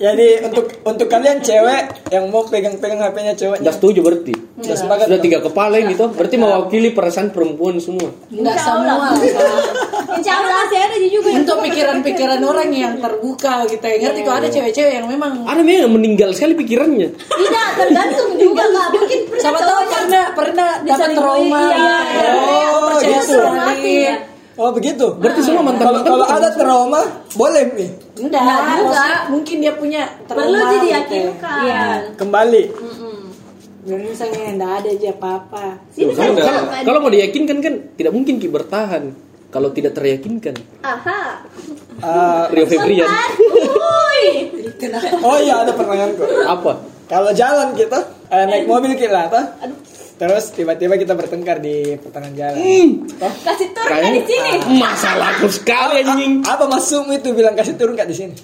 Jadi untuk untuk kalian cewek yang mau pegang-pegang HP-nya ceweknya. Sudah setuju berarti. Sudah sepakat. Sudah tiga kepala ini toh, berarti mewakili perasaan perempuan semua. Enggak semua. [LAUGHS] Insya Allah masih ada juga Untuk pikiran-pikiran [LAUGHS] orang yang terbuka kita ngerti kok ada cewek-cewek yang memang Ada memang yang meninggal sekali pikirannya. Tidak, tergantung juga kak. Mungkin pernah siapa tahu pernah pernah dapat trauma. iya, iya. Oh, percaya gitu. sekali. Oh begitu. Berarti semua mantan Kalau kalau ada trauma boleh nih Enggak, Enggak juga. mungkin dia punya trauma. perlu gitu. diyakinkan. iya kembali. Dan misalnya enggak ada aja apa-apa. Kalau kan Kalau kalau mau diyakinkan kan tidak mungkin Ki bertahan. Kalau tidak teryakinkan. Aha. Ah, Rio Febrian. Oh iya ada pertanyaan kok. Apa? Kalau jalan kita eh, naik mobil kita apa? Terus tiba-tiba kita bertengkar di pertengahan jalan. Toh, Kasih turun Kayaknya di sini. masalahku sekali anjing. apa masukmu itu bilang kasih turun kak di sini?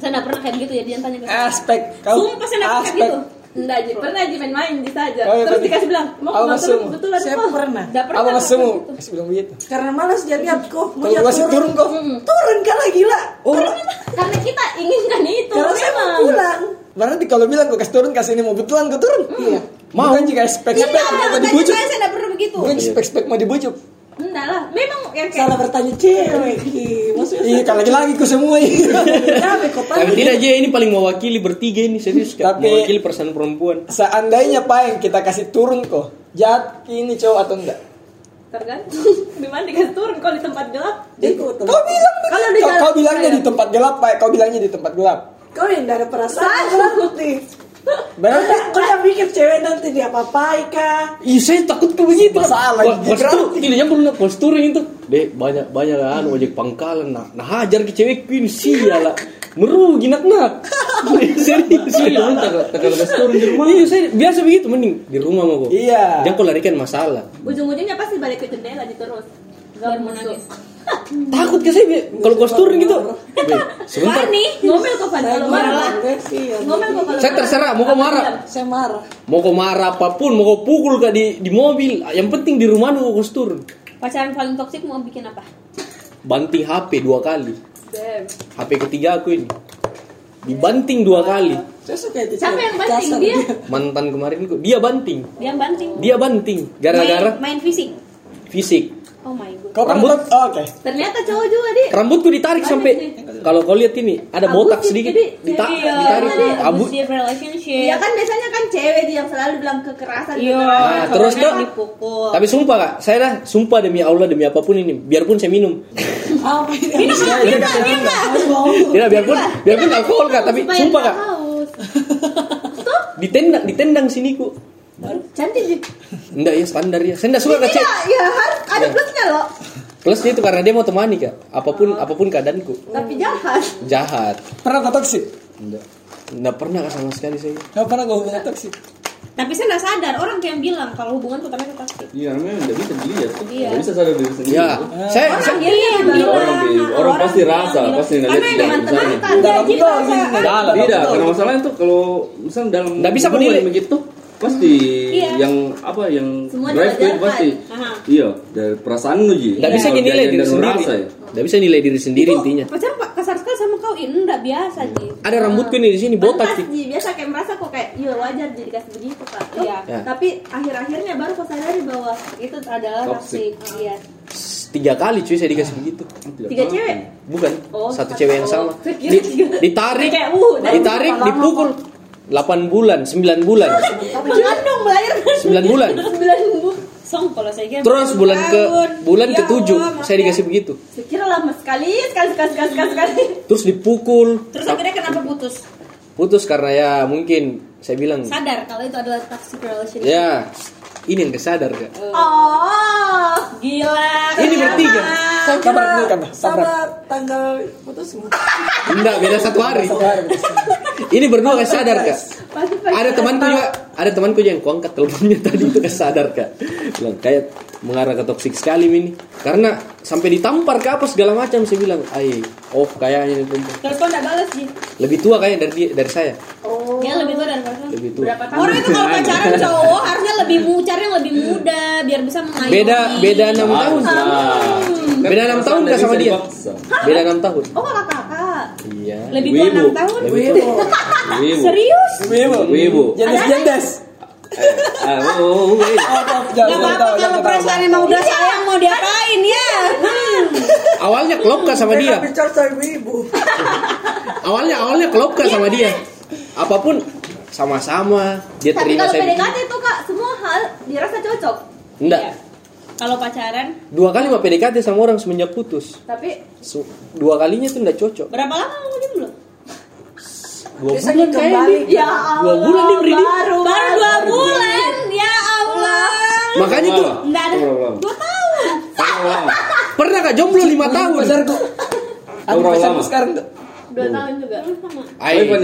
saya nggak pernah kayak gitu ya dia tanya ke saya Aspek kau sumpah saya nggak pernah kayak gitu Enggak, Ji. Pernah Ji main-main di saja. Oh, iya, Terus dikasih bilang, mau Apa mau masuk? turun kebetulan. Saya oh. pernah. Nggak pernah. apa masukmu? Gitu. Kasih bilang begitu. Karena malas dia lihat kok mau dia masih turun kok. Turun kan lah gila. Oh, Karena kita inginkan itu. Karena saya mau memang. pulang. Berarti kalau bilang kau kasih turun kasih ini mau betulan kau turun. Iya. Mau. Bukan jika spek Iya, spek mau dibujuk. saya saya pernah begitu Bukan spek spek mau dibujuk. Enggak lah. Memang yang kayak Salah bertanya cewek. Maksudnya Iya, kalau lagi ku semua kok tapi tidak aja ini paling mewakili bertiga ini serius. Tapi- Mewakili perasaan perempuan. Seandainya pak yang kita kasih turun kok, jahat ini cowok atau enggak? tergantung [LAUGHS] di mana dikasih turun kalau di tempat gelap. Ikut. Kau bilang Kalau begitu. di Kau, kau bilangnya di tempat gelap pak, kau bilangnya di tempat gelap. Kau yang ada perasaan berarti. Berarti Kau yang pikir cewek nanti dia apa-apai kah? Ih, saya takut ke begitu. Masalah, Pas- Pas berarti. tur, ini yang belum pas touring itu. Deh, banyak banyak anu ojek pangkalan. Nah, nah hajar ke cewek ini sialah. Merugi nak nak. [LAUGHS] Serius. Iya, tak tak kalau gas turun di rumah. Iya, saya biasa begitu mending di rumah mau kok. Iya. Jangan kau larikan masalah. Ujung-ujungnya pasti balik ke jendela di terus. Gak mau nangis. Takut ke saya kalau touring gitu. Be, sebentar. Fani, ngomel kok Fani Saya kalau marah. Iya. Ngomel kok kalau Saya terserah mau kau marah. Saya marah. Mau kau marah apa pun, mau kau pukul kak di di mobil. Yang penting di rumah kau turun. pacaran paling toksik mau bikin apa Banting HP dua kali. Damn. HP ketiga aku ini. Dibanting dua kali. Siapa yang banting dia? Mantan kemarin kok dia banting. dia banting Dia banting gara-gara main, main fisik fisik. Oh my god kau Rambut. Oh, Oke. Ternyata cowok juga di. Rambutku ditarik Banyak sampai kalau kau lihat ini ada Abu botak sih, sedikit jadi- dita- iya ditarik tadi abu. relationship Iya kan biasanya kan cewek dia yang selalu bilang kekerasan. iya. Nah, terus tuh- dipukul Tapi sumpah kak, saya dah sumpah demi Allah demi apa pun ini, biarpun saya minum. Apa ini? minum lah minum lah Tidak, biarpun biarpun alkohol kak, tapi sumpah kak, haus. ditendang ditendang siniku. Cantik sih. Enggak ya standar ya. Saya enggak suka. Iya, ya harus ada Iya. plusnya loh. Plusnya itu karena dia mau temani kak. Apa pun apa pun keadaanku. Tapi jahat. Jahat. Pernah kau toksik? Enggak. Enggak pernah kak sama sekali saya. Kau pernah kau hubungan toksik? tapi saya nggak sadar orang kayak yang bilang kalau hubungan pertama itu toksik Iya, memang nggak bisa dilihat tuh. Iya. Nggak bisa sadar diri sendiri. Ya, tuh. saya, orang saya dia yang bilang Orang bi- orang pasti rasa, pasti nggak karena lihat yang di dalam. Tidak, karena masalahnya tuh kalau misalnya dalam Nggak bisa kok hubungan nilai. begitu pasti Iya. yang apa yang Semua drive itu pasti Aha. iya dari perasaan lu ji enggak bisa Kalau nilai dia- diri sendiri. ya. Enggak bisa nilai diri sendiri intinya. pacar pak kasar sekali sama kau ini enggak biasa ji Ada rambutku nih di sini botak sih. Biasa kayak merasa kok kayak iya wajar jadi kasih begitu kak. Iya. Ya. Tapi akhir-akhirnya baru kau sadari bahwa itu adalah Toxic. iya Tiga kali cuy saya dikasih begitu. Tidak tiga cewek. Bukan, Oh, satu satu. cewek yang sama. Di- ditarik, uh, ditarik, lama dipukul. 8 bulan, 9 bulan, Mengandung melahirkan 9 bulan. sembilan bu. song kalau saya kira Terus bulan ke bulan Ya ketujuh Allah, saya dikasih begitu. Sekira lama sekali, sekali, sekali, sekali, sekali, sekali. Terus dipukul. terus akhirnya kenapa putus Putus karena ya mungkin saya bilang sadar kalau itu adalah toxic relationship ya ini yang kesadar kak. Oh, Gila. Ini bertiga. Saya kira kan, tabrak. sama tanggal putusmu. Enggak, beda satu hari. Ini berdua gak sadar pengen Ada temanku juga, ada temanku yang kuangkat teleponnya [LAUGHS] tadi itu gak sadar kak. Bilang kayak mengarah ke toksik sekali ini. Karena sampai ditampar ke apa segala macam saya bilang, ay, oh kayaknya perempuan." Terus kok enggak balas sih? lebih tua kayaknya dari dia- dari saya, Oh. Dia lebih tua dari Farhan. lebih tua. Berapa tahun? Orang itu kalau pacaran cowok harusnya lebih mu cari yang lebih muda biar bisa mengayomi. Beda beda enam tahun, Beda enam tahun kak sama dia. beda enam tahun. Oh kakak kakak. Iya. Lebih tua Wibu. 6 tahun. Tua. Wibu. Serius? Wibu. Wibu. Jendes jendes. Ah, oh, oh, eh. Gak apa-apa kalau perasaan emang udah sayang mau diapain ya? Hmm. Awalnya klop kak sama dia. Bicara saya ibu. Awalnya awalnya klop kak sama dia. Apa pun sama-sama dia Tapi terima kalau saya. PDKT itu kak semua hal dirasa cocok. Enggak. Kalau pacaran Dua kali mah PDKT sama orang semenjak putus. Tapi Su- Dua kalinya tuh enggak cocok. berapa lama kamu jomblo? Dua Biasanya bulan kayak kembali. ya Allah. Dua bulan dia berdiri. Baru Baru dua bulan. Ya Allah. Makanya tuh Enggak ada. Dua tahun. Pernah kak jomblo lima tahun. Pacarku. Aku Berapa pacarku lama? sekarang tuh. Dua tahun juga. Sama. Ay, Apa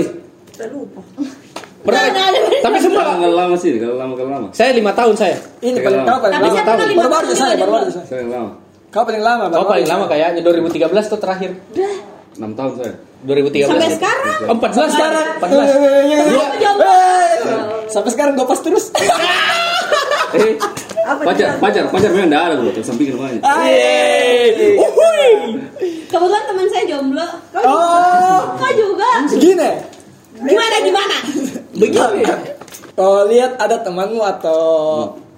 nih? Saya lupa. pernah. Tapi semua Kalau lama sih, kalau lama kalau lama. saya lima tahun saya. Ini paling lama. kau paling Tapi lama. saya pernah lima Baru baru tahun saya, baru baru saya. Saya yang lama. Kau paling lama. Kau paling lama kayaknya 2013 tuh terakhir. 6 tahun saya. 2013. Sampai sekarang. Oh, 14 Sekarang. 14. Dua. Jomblo. Sampai sekarang gue pas terus. [LAUGHS] Eh, pacar, pacar, pacar memang enggak ada loh, tersamping rumahnya. Yeay. Uhuy. Kebetulan teman saya jomblo. Oh, Kau juga? gini. Gimana gimana? Begini. Oh, lihat ada temanmu atau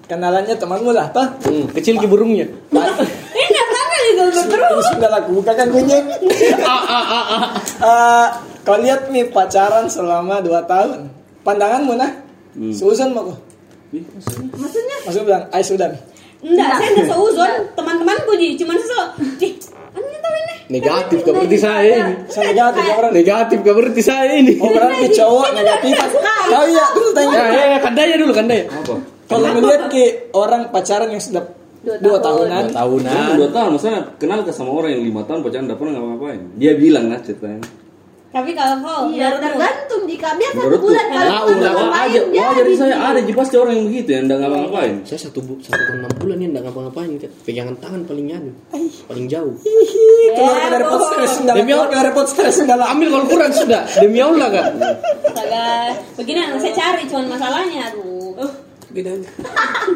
kenalannya temanmu lah, toh? Hmm, kecil ki burungnya. Ini di Google terus? Terus sudah kunyit. Ah, ah, ah, ah. Eh, kau lihat nih pacaran selama 2 tahun. Pandanganmu nah? Hmm. Susan mau kok. Maksudnya Maksud bilang, ay sudah. Enggak, saya enggak seuzon teman-temanku ji, cuman "Ih, kan ini tahu ini." Negatif kah berarti saya ini? Saya negatif ya orang. Negatif kah berarti saya ini? Oh berarti cowok negatif. Kau iya, tunggu tanya. Ya, ya, ya, kandanya dulu, kandanya. Apa? Kalau melihat ke orang pacaran yang sudah Dua dua tahun. tahunan, Dua tahunan. Dua tahun, maksudnya kenal ke sama orang yang lima tahun pacaran enggak pernah ngapa-ngapain. Dia bilang lah ceritanya. Tapi kalau kau iya menurutmu? tergantung jika dia satu Menurutku, bulan kalau Lau, kamu lau ngapain, aja, dia wajar di- saya ada di pasti orang yang begitu yang enggak ngapa-ngapain. Saya satu bu satu tahun enam bulan ya enggak ngapa-ngapain Kak. Pegangan tangan paling nyanu, paling jauh. keluar dari pot stres sudah, Demi keluar Allah. dari pot stres sudah. Ambil kalau kurang sudah, demi Allah kak. Begini yang saya cari cuman masalahnya aduh. Uh,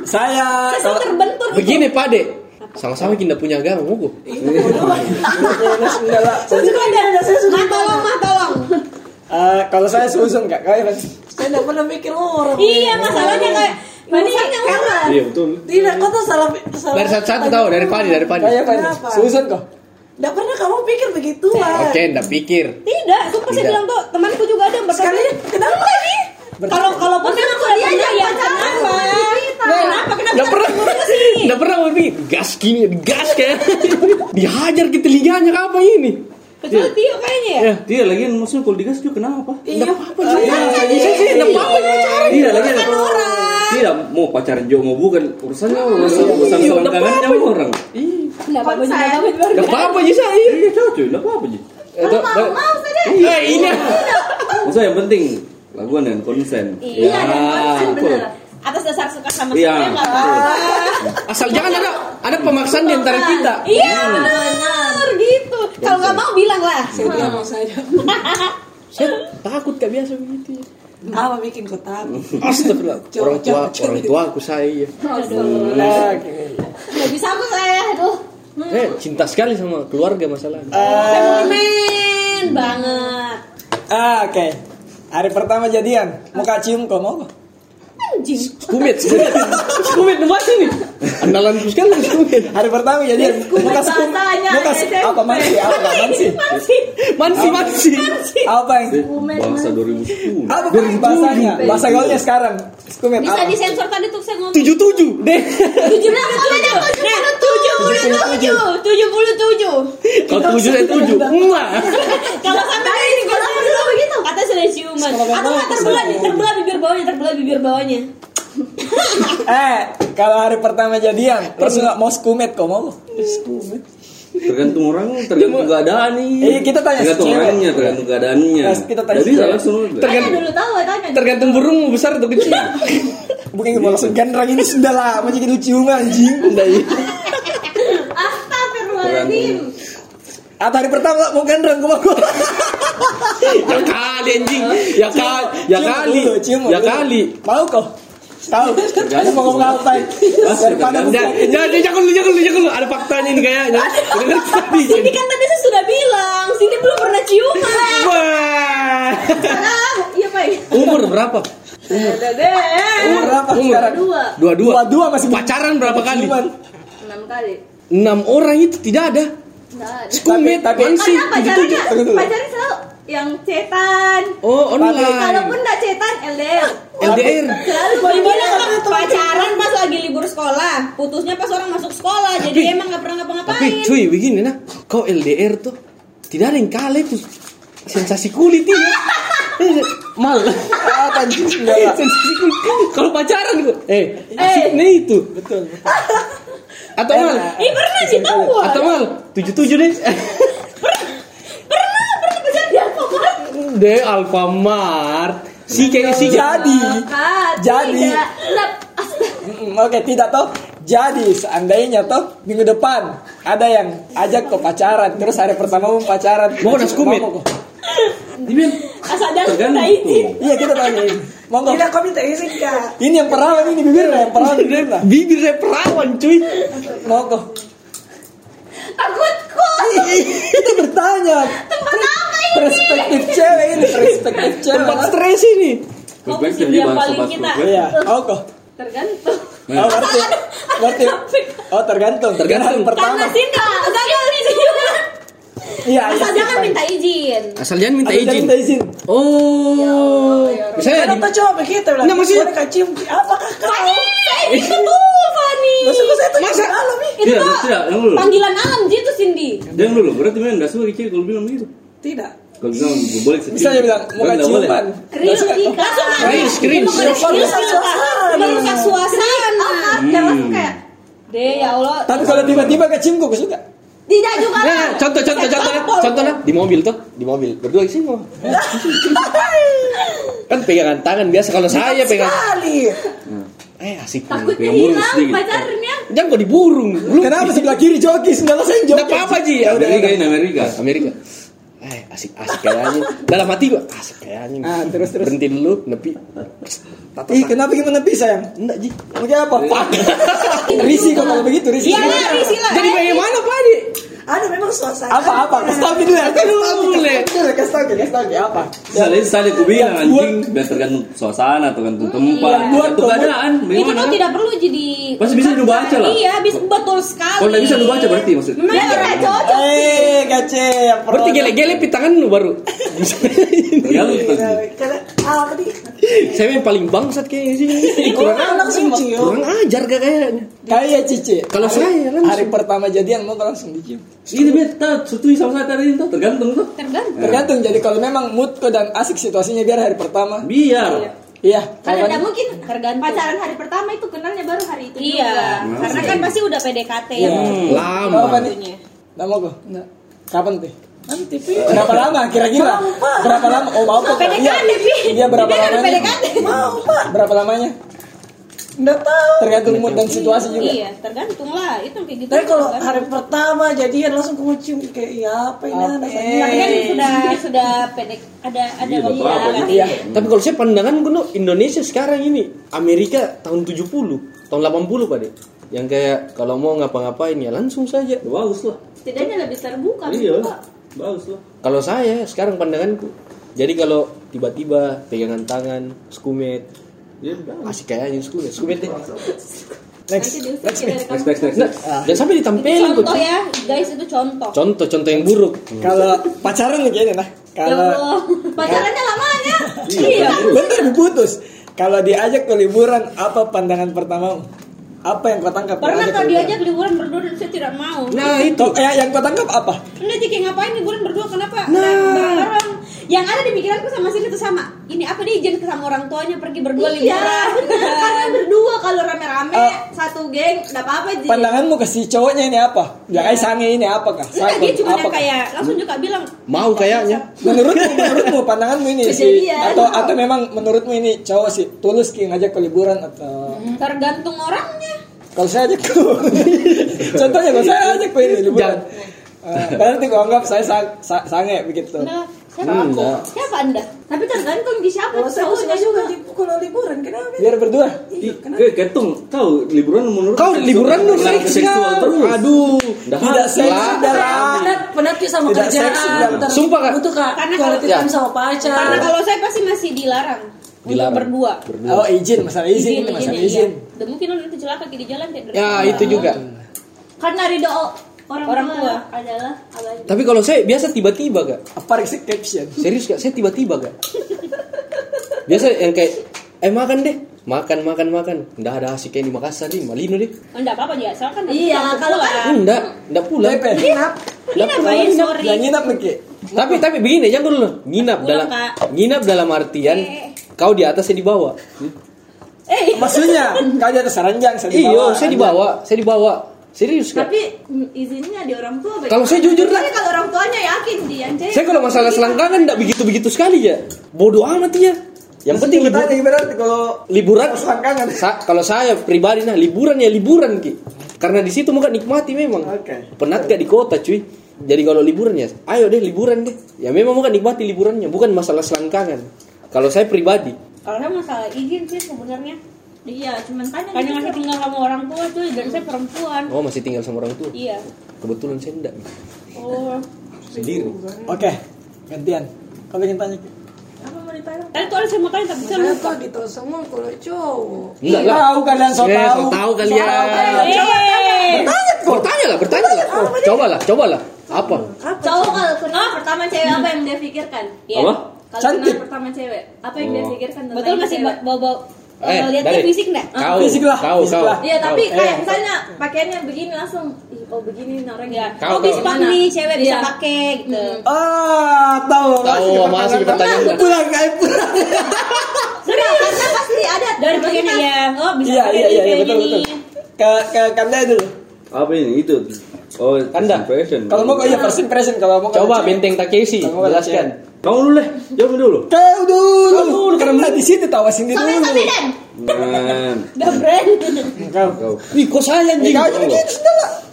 Saya saya terbentur gitu. Begini Pak Dek, sama-sama kita punya agama, mau lah. Sudah Mah tolong, mah tolong. Eh, kalau saya kak, kau ya Saya tidak pernah mikir orang. Iya, masalahnya kayak urusannya orang. Iya betul. Tidak, kau tuh salah. salah Dari satu-satu tahu, dari Padi, dari Padi. Kayak? Kenapa? Susan kok. Tidak pernah kamu pikir begitu Oke, ndak pikir. Tidak, sumpah saya Tidak. bilang tuh temanku juga ada yang berkata. Sekali, kenapa nih? Kalau kalau pun memang udah dia aja ya kenapa? Kenapa? Kenapa? Nggak pernah, nggak pernah mau pikir. Gas gini, gas kayak. [LAUGHS] Dihajar ke telinganya apa ini? Kecuali Tio kayaknya ya. Ya, dia lagi maksudnya kalau digas juga kenapa? Iya. Apa sih? Saya sih, ndak apa-apa Iya lagi Tidak mau pacaran juga mau bukan urusannya urusan urusan Iya, selangkangannya orang. Enggak apa-apa juga tapi Ndak apa-apa sih saya. Iya cocok, enggak apa-apa sih. Itu, mau saja Eh, ini. Maksudnya yang penting laguan dengan konsen. Iya, Ya. dan konsen bener. Atas dasar suka sama Iya. saya enggak apa-apa. [LAUGHS] Asal jangan ada ada pemaksaan di antara kita. Iya, benar gitu. Kalau nggak mau bilang lah. Saya tidak mau saja. Saya takut gak biasa begitu. Apa bikin kau takut? [LAUGHS] Astagfirullah. [LAUGHS] Orang tua, orang tua aku saya. Aduh. Nggak bisa aku saya, aduh. Eh, cinta sekali sama keluarga masalahnya. Sentimen banget. Ah, oke. Hari pertama jadian, mau kak cium kok mau kok? Anjing. Skumit, skumit. Skumit nembak sini. Andalanku sekali skumit. Hari pertama jadian, mau kasih kum, bahasanya mau kasih SMP. apa mansi, apa mansi? Masih. Mansi, mansi. Apa yang? Bahasa 2010. Apa bahasanya? Bahasa gaulnya sekarang. Skumit Bisa apa? disensor tadi tuh saya ngomong. Tujuh tujuh deh. Tujuh puluh tujuh. Tujuh puluh tujuh. Tujuh puluh tujuh. Kalau tujuh tujuh. Enggak. Kalau sampai Kata sudah ciuman. Atau nggak terbelah, terbelah bibir bawahnya, terbelah bibir bawahnya. [LAUGHS] Eh, Kalau hari pertama jadian, terus nggak mau skumet kok mau? Skumet. Tergantung orang, tergantung keadaan nih. Iya, kita tanya Tergantung orangnya, tergantung keadaannya. Nah, kita tanya cewek. langsung. Tanya dulu tahu tanya. Tergantung burung besar atau kecil. [LAUGHS] Bukan mau langsung ganrang ini sudah lama jadi lucu anjing. Udah iya. [LAUGHS] Astagfirullahaladzim. Atau hari pertama mau ganrang gua gua. Ya kali anjing. Ya kali. Ya kali. dulu, Ya dulu. kali. Mau kok? Tahu. Ada mau ngomong apa? Daripada ya, jangan lu, jangan lu, jangan lu. Ada faktanya ini kayaknya. Dengar tadi. Cindy kan tadi saya sudah bilang, Cindy belum pernah ciuman. Wah. Ah, iya Pak. Umur berapa? Umur berapa Umur. sekarang? Dua. Dua dua. Dua-dua masih Pacaran berapa kali? Enam kali. Enam orang itu tidak ada. Skumet, Tapi- tapi- pensi, Karena pacarnya, selalu yang cetan. Oh, online. Kalaupun enggak cetan LDR. LDR. Selalu Gimana kan pacaran pas lagi libur sekolah, putusnya pas orang masuk sekolah, jadi emang nggak pernah ngapa-ngapain. Tapi cuy begini nah, kau LDR tuh tidak ada yang kalah itu sensasi kulit ini. [LAUGHS] Mal. [LAUGHS] Sensasi kulit. Kalau pacaran gitu, eh, Eh. asiknya itu. Betul. Atau mal, Ih pernah sih tahu gua. atau mal, tujuh tujuh deh. De Alfamart. Si kayak si Jadi. Jadi. Mm, Oke, tidak toh. Jadi seandainya toh minggu depan ada yang ajak ke pacaran, terus hari pertama mau pacaran. Mau skumit? Mau kok. Dibilang Asal jangan minta izin. Iya kita tanya. Monggo. Tidak kau minta. Ini yang perawan ini bibirnya, yang perawan bibirnya. Bibir saya perawan cuy. Monggo. Takutku. Kita bertanya. Tempat apa ini? Perspektif cewek ini, perspektif cewek. Tempat stres ini. perspektif dia yang paling kita. Iya. Oh kok. Tergantung. Oh berarti, berarti. Oh tergantung. Tergantung. Pertama. Karena nih ciuman. Iya. Asal iya. jangan minta izin. Asal jangan minta Asal izin. minta izin. Oh. Misalnya Kenapa di, coba begitu bilang? Nggak, maksudnya- kak cium? Apakah kau? Saya itu betul, Fani. Maksudku saya tuh Masa? malam nih. Itu Tidak, panggilan alam gitu Cindy. Dan dulu, berarti memang nggak suka cewek kalau bilang begitu. Tidak. Kalau bilang boleh. Bisa dia bilang mau boleh. ciuman. Krius ih, langsung Krius, krius. Merusak suasana. merusak suasana. Dan langsung kayak Deh ya Allah. Tapi kalau tiba-tiba kecium gue suka. Tidak juga. Nah, contoh contoh contoh contoh nah, di mobil tuh, di mobil berdua sih mau. kan pegangan tangan biasa kalau saya pegang Kali. eh asik Takutnya hilang pacarnya. jangan kok di burung belum Kenapa sebelah kiri jokis? Enggak lah saya Nggak jokis. apa-apa Ji udah Amerika ini Amerika. Amerika eh asik asik kayaknya dalam hati gua asik kayaknya Ah, terus, terus. berhenti dulu nepi Ih, kenapa gimana bisa yang? enggak Ji Mungkin apa? [LAUGHS] Pak. Risi kok kalau begitu risi. Iya, risi lah. jadi bagaimana Pak Di Ada memang suasana. Apa apa? Kasih tahu dulu ya. Kasih tahu Boleh. dulu. Kasih tahu kasih tahu apa? Salah salah aku bilang anjing, biar tergantung suasana, tergantung tempat, buat tergantung keadaan. Itu tuh tidak perlu jadi Pasti bisa dibaca lah. Iya, bisa betul sekali. Kalau nggak bisa lu baca berarti maksudnya. Memang tidak cocok. Eh, gace berarti gele-gele pi tangan lu baru Tergantung. Karena apa nih? saya yang paling bangsat kayaknya sih kurang Kau langsung cium. kurang ajar gak kayaknya Kayak Cici. Kalau Hari- saya langsung. hari pertama jadian mau langsung dicium. Ini beta setui sama saya tadi itu tergantung tuh. Tergantung. Tergantung jadi kalau memang mood kok dan asik situasinya biar hari pertama. Biar. Iya, Karena kalau tidak mungkin Tergantung. pacaran hari pertama itu kenalnya baru hari itu Iya, juga. karena kan pasti udah PDKT Iya. ya. lama Apa nih? Mau kok? Kapan tuh? Nanti pi. Berapa lama kira-kira? Berapa lama? Oh mau kok? PDKT, Iya, Pi. iya berapa Dia kan lamanya? PDKT. Mau pak. Berapa lamanya? Nggak tahu. Tergantung mood dan situasi juga. Iya, tergantung lah. Itu kayak gitu. Tapi kalau Tergantung. hari pertama jadian langsung kamu cium kayak ya apa ini Apa? anak tapi kan sudah sudah pendek ada ada Iya, waktu betul. kan. Iya. Tapi kalau saya pandangan gue Indonesia sekarang ini Amerika tahun 70, tahun 80 Pak Dek. Yang kayak kalau mau ngapa-ngapain ya langsung saja. Bagus lah. Setidaknya lebih terbuka. Iya. Bagus lah. Kalau saya sekarang pandanganku. Jadi kalau tiba-tiba pegangan tangan, skumet, Iya, bagus. asik kayaknya skumet, skumet deh. Next, Nanti next. Next next next. Nah, next. jangan sampai ditampilin. Contoh ya, guys itu contoh. Contoh, contoh yang buruk. Kalau pacaran nih kayaknya nah. Ya Kalau Allah, pacarannya lamanya. Iya. bentar diputus. Kalau diajak ke liburan, apa pandangan pertamamu? Apa yang kau tangkap? Pernah diajak kau ke diajak liburan berdua dan saya tidak mau. Nah, itu. eh, yang kau tangkap apa? Anda jadi ngapain liburan berdua kenapa? Nah. Nggak yang ada di pikiranku sama sini tuh sama ini apa dia izin ke sama orang tuanya pergi berdua Iya, liburan [LAUGHS] karena berdua kalau rame-rame Eh. satu geng, enggak apa-apa Ji. Pandanganmu ke si cowoknya ini apa? Ya kayak sange ini apa kah? Enggak, dia cuma Apa kayak langsung juga bilang Mau kayaknya. Menurutmu, [LAUGHS] menurutmu pandanganmu ini sih Kejadian. atau atau memang menurutmu ini cowok sih tulus ki ngajak ke liburan atau tergantung orangnya kalau saya ajak [LAUGHS] contohnya kalau saya ajak ke ini liburan Eh, berarti kau anggap saya sang- sa- sange begitu Enggak, siapa Hmm, aku? enggak. Siapa anda? Tapi tergantung di siapa Kalau saya suka juga. di kalau liburan kenapa? biar berdua Iya, kenapa? Kayak ketong, kau liburan menurut Kau liburan lu seks seksual terus. Aduh. Tidak habis. seks lah. sudah lah. Penat, sama Tidak kerjaan. Sumpah, Kak. Butuh kak. Karena kalau- time sama pacar. Karena kalau saya pasti masih dilarang, Dilarang. untuk berdua. oh izin masalah izin, ini masalah iya. izin Dan mungkin orang itu celaka di jalan kayak Ya itu juga. Karena ridho orang, Orang tua, tua. adalah abadi. Tapi kalau saya biasa tiba-tiba gak? apa reaksi caption Serius gak? Saya tiba-tiba gak? [LAUGHS] Biasa yang kayak eh makan deh. Makan makan makan. Nggak ada asik kayak di Makassar nih, Malino deh. Oh, enggak apa-apa dia, soalnya kan Iya, kalau kan- Enggak, enggak pulang. Nginap. Ini namanya sorry. yang nginap Ki. Tapi tapi begini, jangan dulu. Nginap Pulang, dalam Kak. nginap dalam artian Eh. kau di atas saya di bawah. Eh, maksudnya kau di atas ranjang saya di Iya, bawah saya di bawah, saya di bawah. Serius kak? Tapi mm, izinnya di orang tua. Kalau saya jujur lah. Kalau orang tuanya yakin dia. Saya kalau masalah selangkangan enggak begitu-begitu sekali ya. Bodoh amat ya. Yang penting libur, tanya berarti kalau liburan selangkangan Sa- kalau saya pribadi nah liburan ya liburan ki. Karena di situ mau nikmati memang. Oke. Penat gak di kota cuy. Jadi kalau liburan ya, ayo deh liburan deh. Ya memang mau nikmati liburannya, bukan masalah selangkangan. Kalau saya pribadi, kalau saya masalah izin sih sebenarnya. Iya, cuman tanya. Karena gitu. masih tinggal sama orang tua cuy dan saya perempuan. oh masih tinggal sama orang tua. Iya. Kebetulan saya enggak. Oh. Sendiri. oke gantian kau ingin tanya Ki? Apa mau ditanya? Tadi tuh ada saya mau tanya tapi saya lupa. kok gitu semua kalau cowok. Enggak lah. tahu kalian so Eh, tahu so tahu kalian. Eh, Bertanya lah, bertanya lah. Coba lah, coba lah. Apa? Cowok kalau kenal pertama cewek apa yang dia pikirkan? Iya. Apa? Kalau Cantik. kenal pertama cewek, apa yang dia Oh. pikirkan tentang Betul masih cewek? Eh, eh, lihatnya fisik enggak? Kau, Fisik lah, kau, fisik kau. lah. Iya, tapi Eh. kayak misalnya pakaiannya begini langsung, ih, oh begini orangnya. Ya, Kau, oh bisa nih cewek bisa Iya. pakai gitu. ah tahu Tahu masih pertanyaan. pulang kayak pulang [LAUGHS] Serius? Karena pasti ada Dari pakaiannya ya. Oh, bisa iya iya iya kayaknya betul betul ke ke kanda dulu Apa ini? Itu. Oh, Anda. impression. kalau mau kau iya first impression kalau mau kau Coba benteng Takeshi, mau jelaskan. Kamu dulu deh. Jawab dulu. kau dulu Kau dulu, karena di situ tawasin di Sampai dulu. Man. [LAUGHS] Udah brand. kau Kau. Wih, kok saya anjing? kau jadi gitu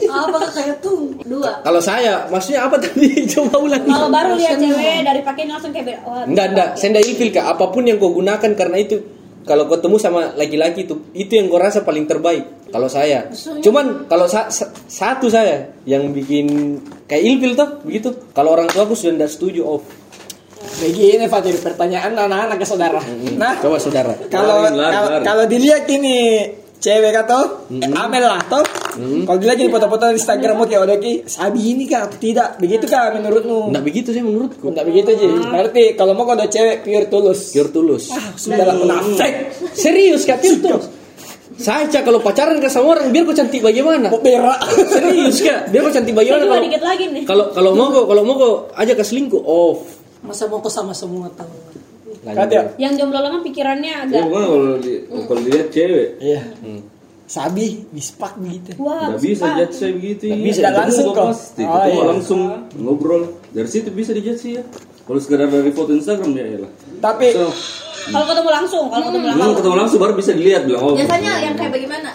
Apakah kayak tuh? Dua. Kalau saya, maksudnya apa tadi? [LAUGHS] Coba ulang. Kalau baru lihat cewek dari pakaian langsung kayak. Wah, Enggak, bisa enggak. pakai. Enggak ilfil kak. Apa pun yang kau gunakan karena itu kalau kau temu sama laki-laki itu itu yang kau rasa paling terbaik. Kalau saya, cuman kalau sa- sa- satu saya yang bikin kayak ilfil tuh begitu. Kalau orang tua aku sudah tidak setuju off. begini Fatir pertanyaan anak-anak ke saudara. Nah Coba saudara. kalau kalau kalau dilihat ini cewek atau Amel lah toh. Kalau dilihat ini foto-foto di Instagram kayak udah ki sabi ini kah? Tidak. Begitu kah menurutmu? Enggak begitu sih menurutku. Enggak begitu Ji berarti kalau mau kau ada cewek pure tulus. Pure tulus. ah sudah lah munafik Serius kak pure tulus. Saya Cak, kalau pacaran ke sama orang biar kau cantik bagaimana? mau berak Serius kak, biar kau cantik bagaimana kalau dikit lagi nih. kalau kalau mau kau kalau mau kau ajak ke selingkuh off. Masa mau ke sama semua tahu? Kata Yang jomblo lama pikirannya Ya agak bukan kalau di, kalau dilihat cewek. iya sabi mispak begitu wah. Nggak bisa judge saya begitu. Nggak bisa, langsung kok kok. Pasti. Oh, iya. langsung ngobrol. Dari situ bisa dijudge sih ya. Kalau sekedar dari foto Instagram ya lah. tapi So, Kalau ketemu langsung, kalau ketemu langsung. ketemu langsung baru bisa dilihat bilang oh. Biasanya yang kayak bagaimana?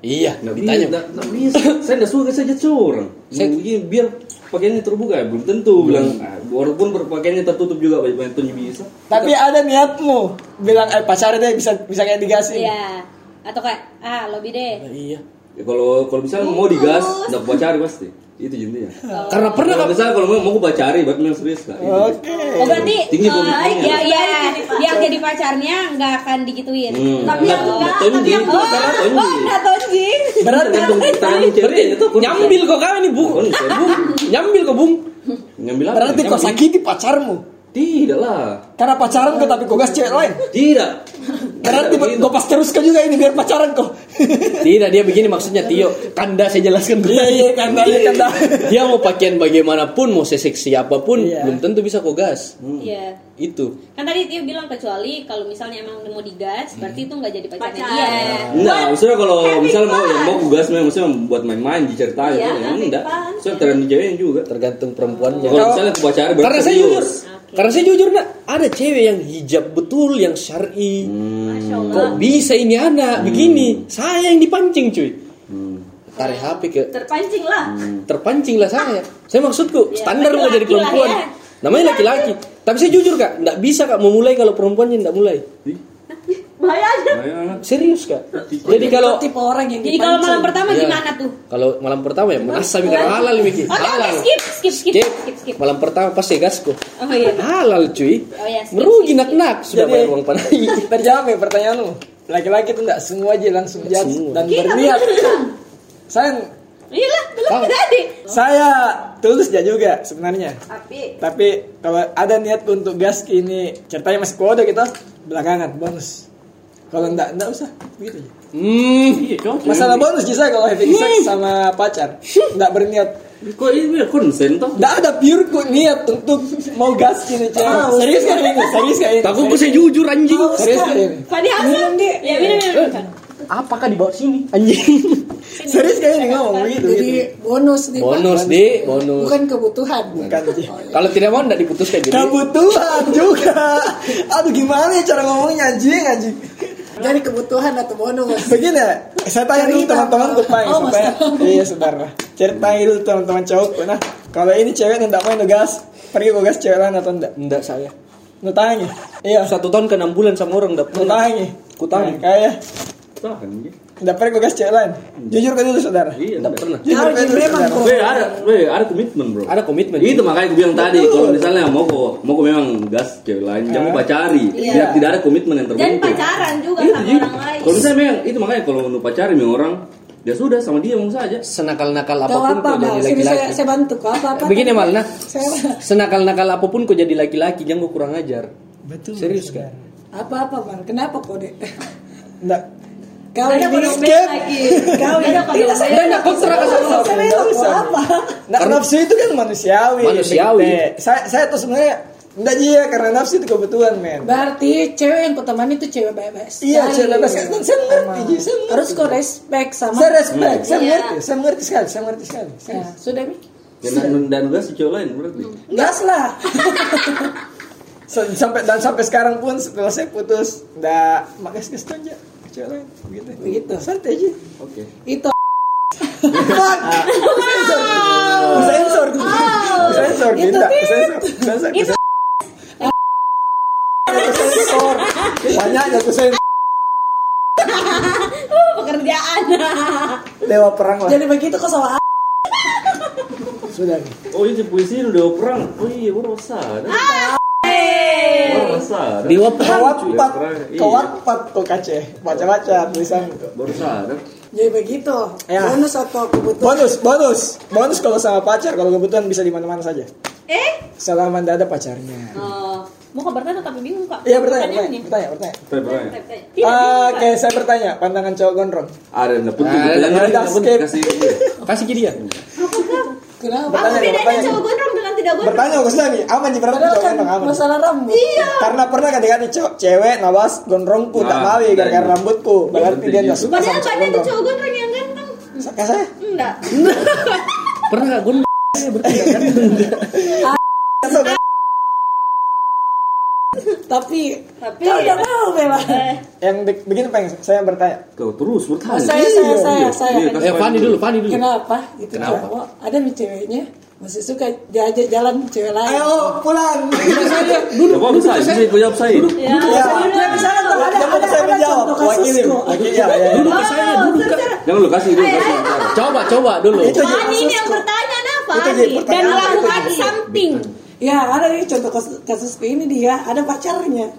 Iya, Nggak ditanya. bisa, nggak- bisa. saya nggak suka saya judge orang. Saya- Begini, biar pakaiannya terbuka ya belum tentu bilang ah, walaupun berpakaiannya tertutup juga banyak banyak bisa. tapi ada niatmu bilang eh pacar deh bisa bisa kayak digasin Iya. Atau kayak ah lobby deh. Iya. Ya, kalau kalau misalnya mau digas, nggak pacari pasti. Itu intinya. Karena pernah Kalau misalnya kalau mau mau pacari, buat memang serius kak. Oke Oh berarti Tinggi komitmennya. ya ya yang jadi pacarnya nggak akan digituin. Hmm. Tapi yang Nggak- enggak, tapi yang nggak Oh, oh, nggak tonji. berarti Berarti nyambil kok kau ini bung. Nyambil kok bung. Ngambil apa? berarti kau sakiti pacarmu Tidak lah. karena pacaran kau tapi kau gas cewek lain Tidak. Berarti gue pas teruskan juga ini biar pacaran kok. [LAUGHS] Tidak, dia begini maksudnya Tio. Kanda saya jelaskan dulu. Iya iya kanda iya kanda. [LAUGHS] Dia mau pakaian bagaimanapun, mau seseksi apa pun, Iya. belum tentu bisa kok gas. Iya. Itu. Kan tadi dia bilang kecuali kalau misalnya emang mau digas, berarti itu nggak jadi pacarnya Pacar. dia. Enggak, maksudnya kalau misalnya mau yang mau gas memang maksudnya buat main-main diceritain Iya, ya, enggak. Soalnya tergantung ceweknya juga. Tergantung perempuannya. Kalau misalnya aku pacaran berarti Karena saya serius. jujur, karena saya jujur nak, ada cewek yang hijab betul, yang syar'i. Allah. Kok bisa ini anak begini? Saya yang dipancing cuy. Hmm. Tarik HP ke Terpancing lah. terpancing lah saya. Saya maksudku Ya, standar mau jadi perempuan. lah ya. Namanya laki-laki. Tapi saya jujur kak, nggak bisa kak memulai kalau perempuannya nggak mulai. Ih, Bahaya aja. bahaya. Serius kak. Jadi kalau tipe orang yang Jadi kalau malam pertama Iya. gimana tuh? kalau malam pertama ya merasa mikir halal Miki. Oke, oke, Halal. skip, skip, skip, Skip. skip, skip. Malam pertama pasti gasku. Oh iya. Halal cuy. Oh iya, skip, Merugi skip, nak-nak sudah Jadi- bayar uang panai. Terjawab [LAUGHS] ya pertanyaanmu. Laki-laki itu enggak semua aja langsung jahat dan berniat. Saya Iya lah, belum Oh. jadi. saya tulus ya juga sebenarnya. Tapi Tapi kalau ada niat untuk gas ini ceritanya masih kode kita belakangan bonus. Kalau enggak enggak usah begitu aja. Hmm. Iya. Masalah bonus sih saya kalau having sex sama pacar enggak berniat. Kok ini konsen toh? Enggak ada pure kok niat untuk mau gas ini cewek. serius kan ini? Serius kan ini? Takut saya jujur anjing. Serius kan ini? Fadi Hasan. Minum. Ya, minum, minum. Apakah di bawah sini? Anjing. Serius kan ini ngomong begitu. Jadi gitu. bonus nih bonus deh, bonus. Bukan kebutuhan. Bukan Ji. Kalau tidak mau enggak diputuskan jadi. Kebutuhan juga. Aduh gimana ya cara ngomongnya anjing anjing. Jadi kebutuhan atau bonus. Begini ya, saya tanya dulu teman-teman Pak. untuk main Oh, supaya Mas. iya saudara. Ceritain dulu teman-teman cowok nah kalau ini cewek yang tidak main gas pergi ke gas cewek lain atau enggak? Enggak saya. Lu tanya. Iya, Satu tahun ke enam bulan sama orang lu pernah. tanya. Ku tanya. Kayak Enggak pergi ke gas cewek lain. Jujur kan dulu saudara. Iya, Enggak pernah. Jujur kan dulu memang. Weh, ada, weh, ada komitmen bro. Ada komitmen. Itu makanya aku bilang tadi, kalau misalnya mau kok, mau kok memang gas cewek lain, jangan Ah. pacari. Iya. Biar tidak ada komitmen yang dan terbentuk. pacaran juga Itu, sama Ji. orang lain. Kalau misalnya memang itu makanya kalau mau pacari memang orang, ya sudah sama dia mau saja. senakal-nakal Kau apa pun apa, kok jadi? Sini saya, laki-laki. saya bantu kau apa apa. Begini mal, nah Saya senakal-nakal apa pun kok jadi laki-laki jangan kau kurang ajar. Betul. Serius kan? apa-apa, Mal. Kenapa kau, Dek? Enggak. Kau kodok tidak saya Dan aku sana. serius apa? Nah, nafsu itu kan manusiawi. Manusiawi. Begitu. Saya saya tuh sebenarnya enggak dia karena nafsu itu kebutuhan, men. Berarti cewek yang kau temani itu cewek bebas. Iya, Sekali. cewek bebas. Kan saya mengerti, Ji. Saya mengerti. Harus kau respect sama. Saya respect, saya Iya. mengerti, saya mengerti sekali, saya mengerti sekali. Ya, sudah mi. Dan, dan gas si cewek lain berarti. Gas lah. [LAUGHS] So- sampai dan sampai sekarang pun setelah saya putus, enggak makas aja. Cewek lain, begitu. Begitu. Santai aja. Oke. itu Fuck. Sensor. Sensor. Sensor. Sensor. Sensor. Sensor. Banyaknya tuh sensor. Pekerjaan. Dewa perang lah. jadi begitu kau sama Sudah. Oh ini puisi ini udah perang. Oh iya, baru sadar. Sadar. Perang. Kawatpat, Iya. kawatpat kok kace. Baca-baca tulisan itu. Baru sadar. jadi begitu Ya. bonus atau kebutuhan Bonus, bonus, bonus kalau sama pacar, kalau kebutuhan bisa di mana-mana saja. Eh? Selama tidak ada pacarnya. Oh, mau kabar bertanya tapi bingung kak. Iya bertanya, bertanya, nih. bertanya, bertanya. Tidak, Ah, Oke, saya bertanya, pandangan cowok gondrong. Ada yang penting. Ada, Yang ada, penting, ada, yang penting kasih dia. Kasih ke dia. kenapa bedanya bertanya. cowok gondrong tidak gondrong? Bertanya ke Sami, aman sih cowok kan gondrong aman. masalah rambut Iya. Karena pernah kadang-kadang cowok cewek nawas gondrongku tak Nah, mawi gara-gara dan- rambutku. Berarti Berarti dia gitu. nggak suka Padahal sama cowok banyak tuh gondrong. cowok gondrong yang ganteng. Kayak saya. Enggak. [LAUGHS] Pernah gak gue berarti nggak kan? [LAUGHS] tapi Tapi kau udah mau bela Yang be- begini pengen saya bertanya. Kau terus bertanya. saya saya saya Iya, saya iya, kasih Eh Fani dulu, Fani dulu. kenapa itu Kenapa? cowok ada nih ceweknya masih suka diajak jalan cewek lain Ayo pulang. Dulu, Jawab dulu saya, saya. bisa kau jawab saya. Ya. Ya. Ya, misalnya tuh ada ada saya menjawab. contoh Wakilin. kasusku Wakil, ya, ya, ya. Dulu ke saya, dulu ke. Jangan lu kasih dulu kasih. Coba, coba dulu. Fani ini yang bertanya nah jadi Dan melakukan something. Ya ada nih contoh kasus, ini dia ada pacarnya.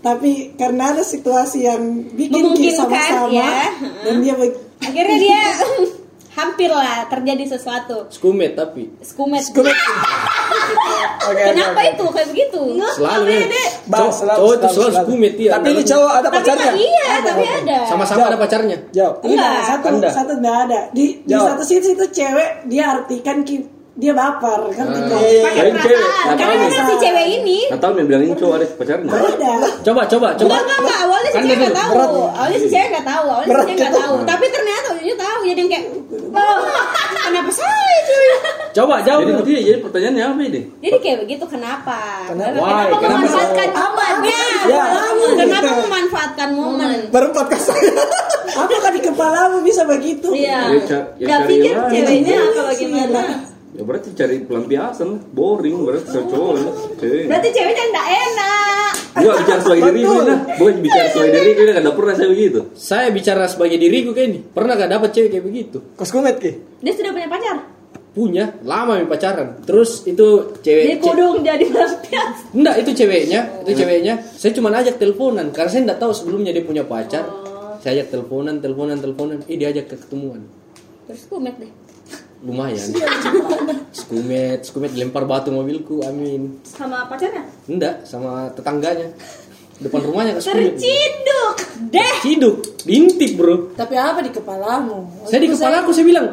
Tapi karena ada situasi yang bikin kita sama-sama ya. dan dia Akhirnya dia [LAUGHS] hampir lah terjadi sesuatu Skumet tapi skumet Skumet. [LAUGHS] Oke, kenapa oke. itu kayak begitu selalu ya. Bang, Cowok- selalu, cowok itu selalu, selalu selalu. skumet iya. Tapi ini cowok ada tapi pacarnya. iya tapi ada Sama-sama ada pacarnya. Jawab. Tidak, Enggak. satu satu enggak ada. Di di satu sisi itu cewek dia artikan ki- dia baper kan tidak. Iya. pakai Kirain cewek. perasaan Nggak karena kan si cewek ini Nggak tahu nih bilangin cowok ada pacarnya. Ada. Coba coba coba. Enggak, enggak, enggak. Awalnya si Kan cewek dia nggak tahu. berat. Awalnya si cewek nggak tahu. Awalnya si Berat cewek nggak gitu. tahu. Tapi ternyata ujungnya tahu. Jadi yang kayak, oh, kenapa saya cuy? Coba jawab. Jadi jadi, jadi pertanyaannya apa ini? Jadi kayak begitu kenapa? Kenapa? Why? Kenapa? memanfaatkan momennya? Ya. Kenapa memanfaatkan momen? Baru podcast saya. Apakah di kepalamu bisa begitu? Iya. Ya, ya Gak cari pikir ceweknya apa bagaimana? Ya berarti cari pelampiasan, boring berarti cowok cowok cewek. Berarti ceweknya nggak enak. Gua bicara sesuai diriku nah, bukan bicara sesuai diriku ini nggak pernah saya begitu. Saya bicara sebagai diriku kayak ini. Pernah gak dapat cewek kayak begitu? Kos kumet ki. Dia sudah punya pacar. Punya, lama nih pacaran. Terus itu cewek Dia ce- kudung jadi pelampias. Enggak, itu ceweknya, itu ceweknya. Saya cuma ajak teleponan karena saya enggak tahu sebelumnya dia punya pacar. Saya ajak teleponan, teleponan, teleponan. Eh dia ajak ke ketemuan. Terus kumet deh. Lumayan. [LAUGHS] skumet, skumet dilempar batu mobilku. Amin. Sama pacarnya? Enggak, sama tetangganya. Depan rumahnya ke skumet. Terciduk deh. Ciduk, diintip, Bro. Tapi apa di kepalamu? Saya di kepala aku saya bilang,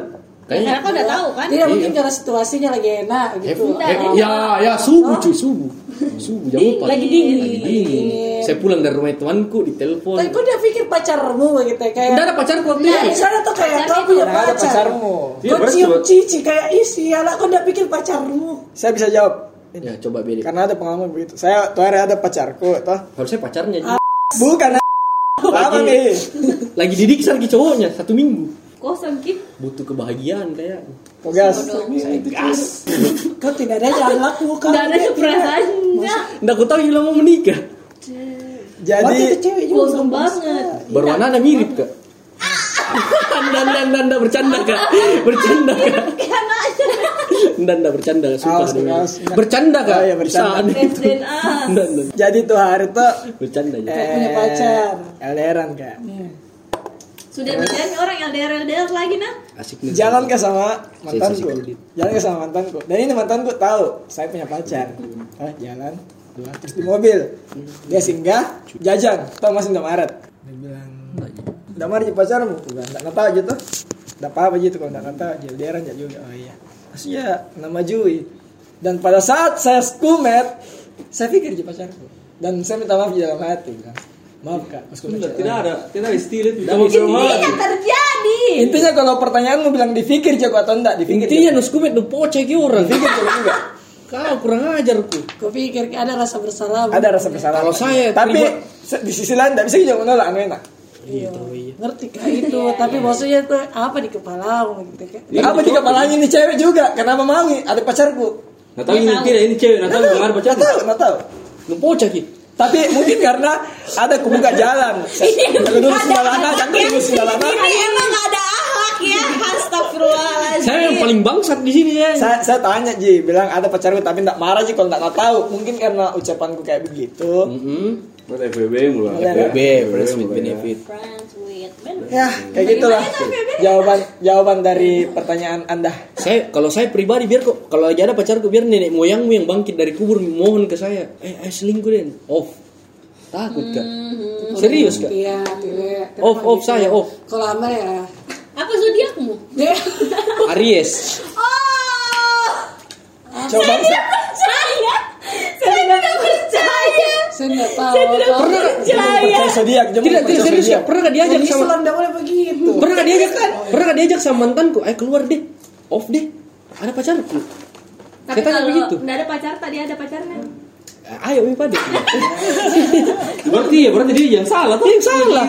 kayaknya Karena kau udah tahu kan? Tidak mungkin Iya. karena situasinya lagi enak gitu. eh, ya, ya subuh cuy, subuh. Subuh jam 4. lagi dingin. Lagi dingin. Saya pulang dari rumah temanku di telepon. Tapi kok dia pikir pacarmu gitu ya, kayak Enggak ada pacarku waktu itu. di sana tuh kayak Pacar kau punya ada pacar. pacarmu. Iya, Kau berarti cium cici kayak isi, alah kau udah pikir pacarmu. Saya bisa jawab. Ya, coba beda. Karena ada pengalaman begitu. Saya tuh hari ada pacarku, toh. Kalau saya pacarnya. Bukan. [LAUGHS] Apa nih? lagi didik lagi cowoknya satu minggu. Kosong ki. Butuh kebahagiaan kayak. Pogas. Gas. Kau tidak ada yang lakukan. Nggak ada perasaannya. Nggak aku tahu bilang mau menikah. Jadi Kosong banget. Baru anak mirip kak. Anda, anda, anda, anda bercanda kak, bercanda kak, anda, anda bercanda, sumpah Awas, bercanda kak, Oh, iya, bercanda. Anda, anda. jadi tuh hari tuh bercanda ya. eh, punya pacar. LDRan kak. Sudah menjadi orang LDR LDR lagi nah. Asik nih. Jalan ke sama mantanku. Jalan ke sama mantanku. Dan ini mantanku tahu saya punya pacar. Oh, jalan dua terus di mobil. Dia singgah, jajan. Tahu masih Indomaret. Dia bilang, Indomaret pacarmu. Bilang, enggak tahu aja tuh. Enggak apa-apa gitu kalau enggak tahu aja. Dia aja juga. Oh iya. Terus ya nama Jui. Dan pada saat saya skumet, saya pikir dia pacarku. Dan saya minta maaf di dalam hati. Bilang, maaf kak, pas skumet. Tidak ada, tidak ada istilah itu. Tidak Sama. Ini yang terjadi. Intinya kalau pertanyaanmu bilang dipikir jago atau enggak, dipikir. Intinya jago. nu skumet nu pocek ki orang. Pikir jago enggak. Kau kurang ajar ku. Kau pikir ada rasa bersalah. ada rasa bersalah Kalau saya tapi di sisi lain tidak bisa juga menolak anu enak Iya, ngerti kayak itu. Tapi maksudnya itu apa di kepalamu gitu kan? apa di kepalanya ini cewek juga kenapa mau ada pacarku Nggak tahu ini tidak ini cewek, nggak tahu nggak ada nggak tahu nggak tahu. Tapi mungkin karena ada kebuka jalan kalau dulu sindalana jangan dulu sindalana Ini emang ada akhlak ya. Astagfirullahaladzim. Saya yang paling bangsat di sini ya. saya, saya tanya Ji bilang ada pacarku tapi tidak marah Ji kalau tidak tahu mungkin karena ucapanku kayak begitu Mm-mm. Buat FWB mulai. FWB, friends with benefit. Friends with benefit. ya kayak gitulah jawaban jawaban dari pertanyaan anda Saya kalau saya pribadi biar kok kalau lagi ada pacarku biar nenek moyangmu yang bangkit dari kubur mohon ke saya, eh, eh selingkuh den, off. Takut kak. Serius kak. Iya, tidak. Off, off saya, off. Kalau anda ya, Apa zodiakmu? dia [LAUGHS] Aries. Oh, coba percaya. Saya tidak percaya. Saya nggak tahu. Pernah nggak? percaya zodiak Tidak, tidak serius. Pernah nggak diajak sama nggak boleh begitu. Pernah nggak diajak Pernah nggak diajak sama mantanku? Ayo keluar deh. Off deh. Ada pacarku. Tapi Saya kalau begitu. nggak ada pacar tadi ada pacarnya. Ayo ini pada. [LAUGHS] Berarti ya berarti dia yang salah tuh. Yang salah.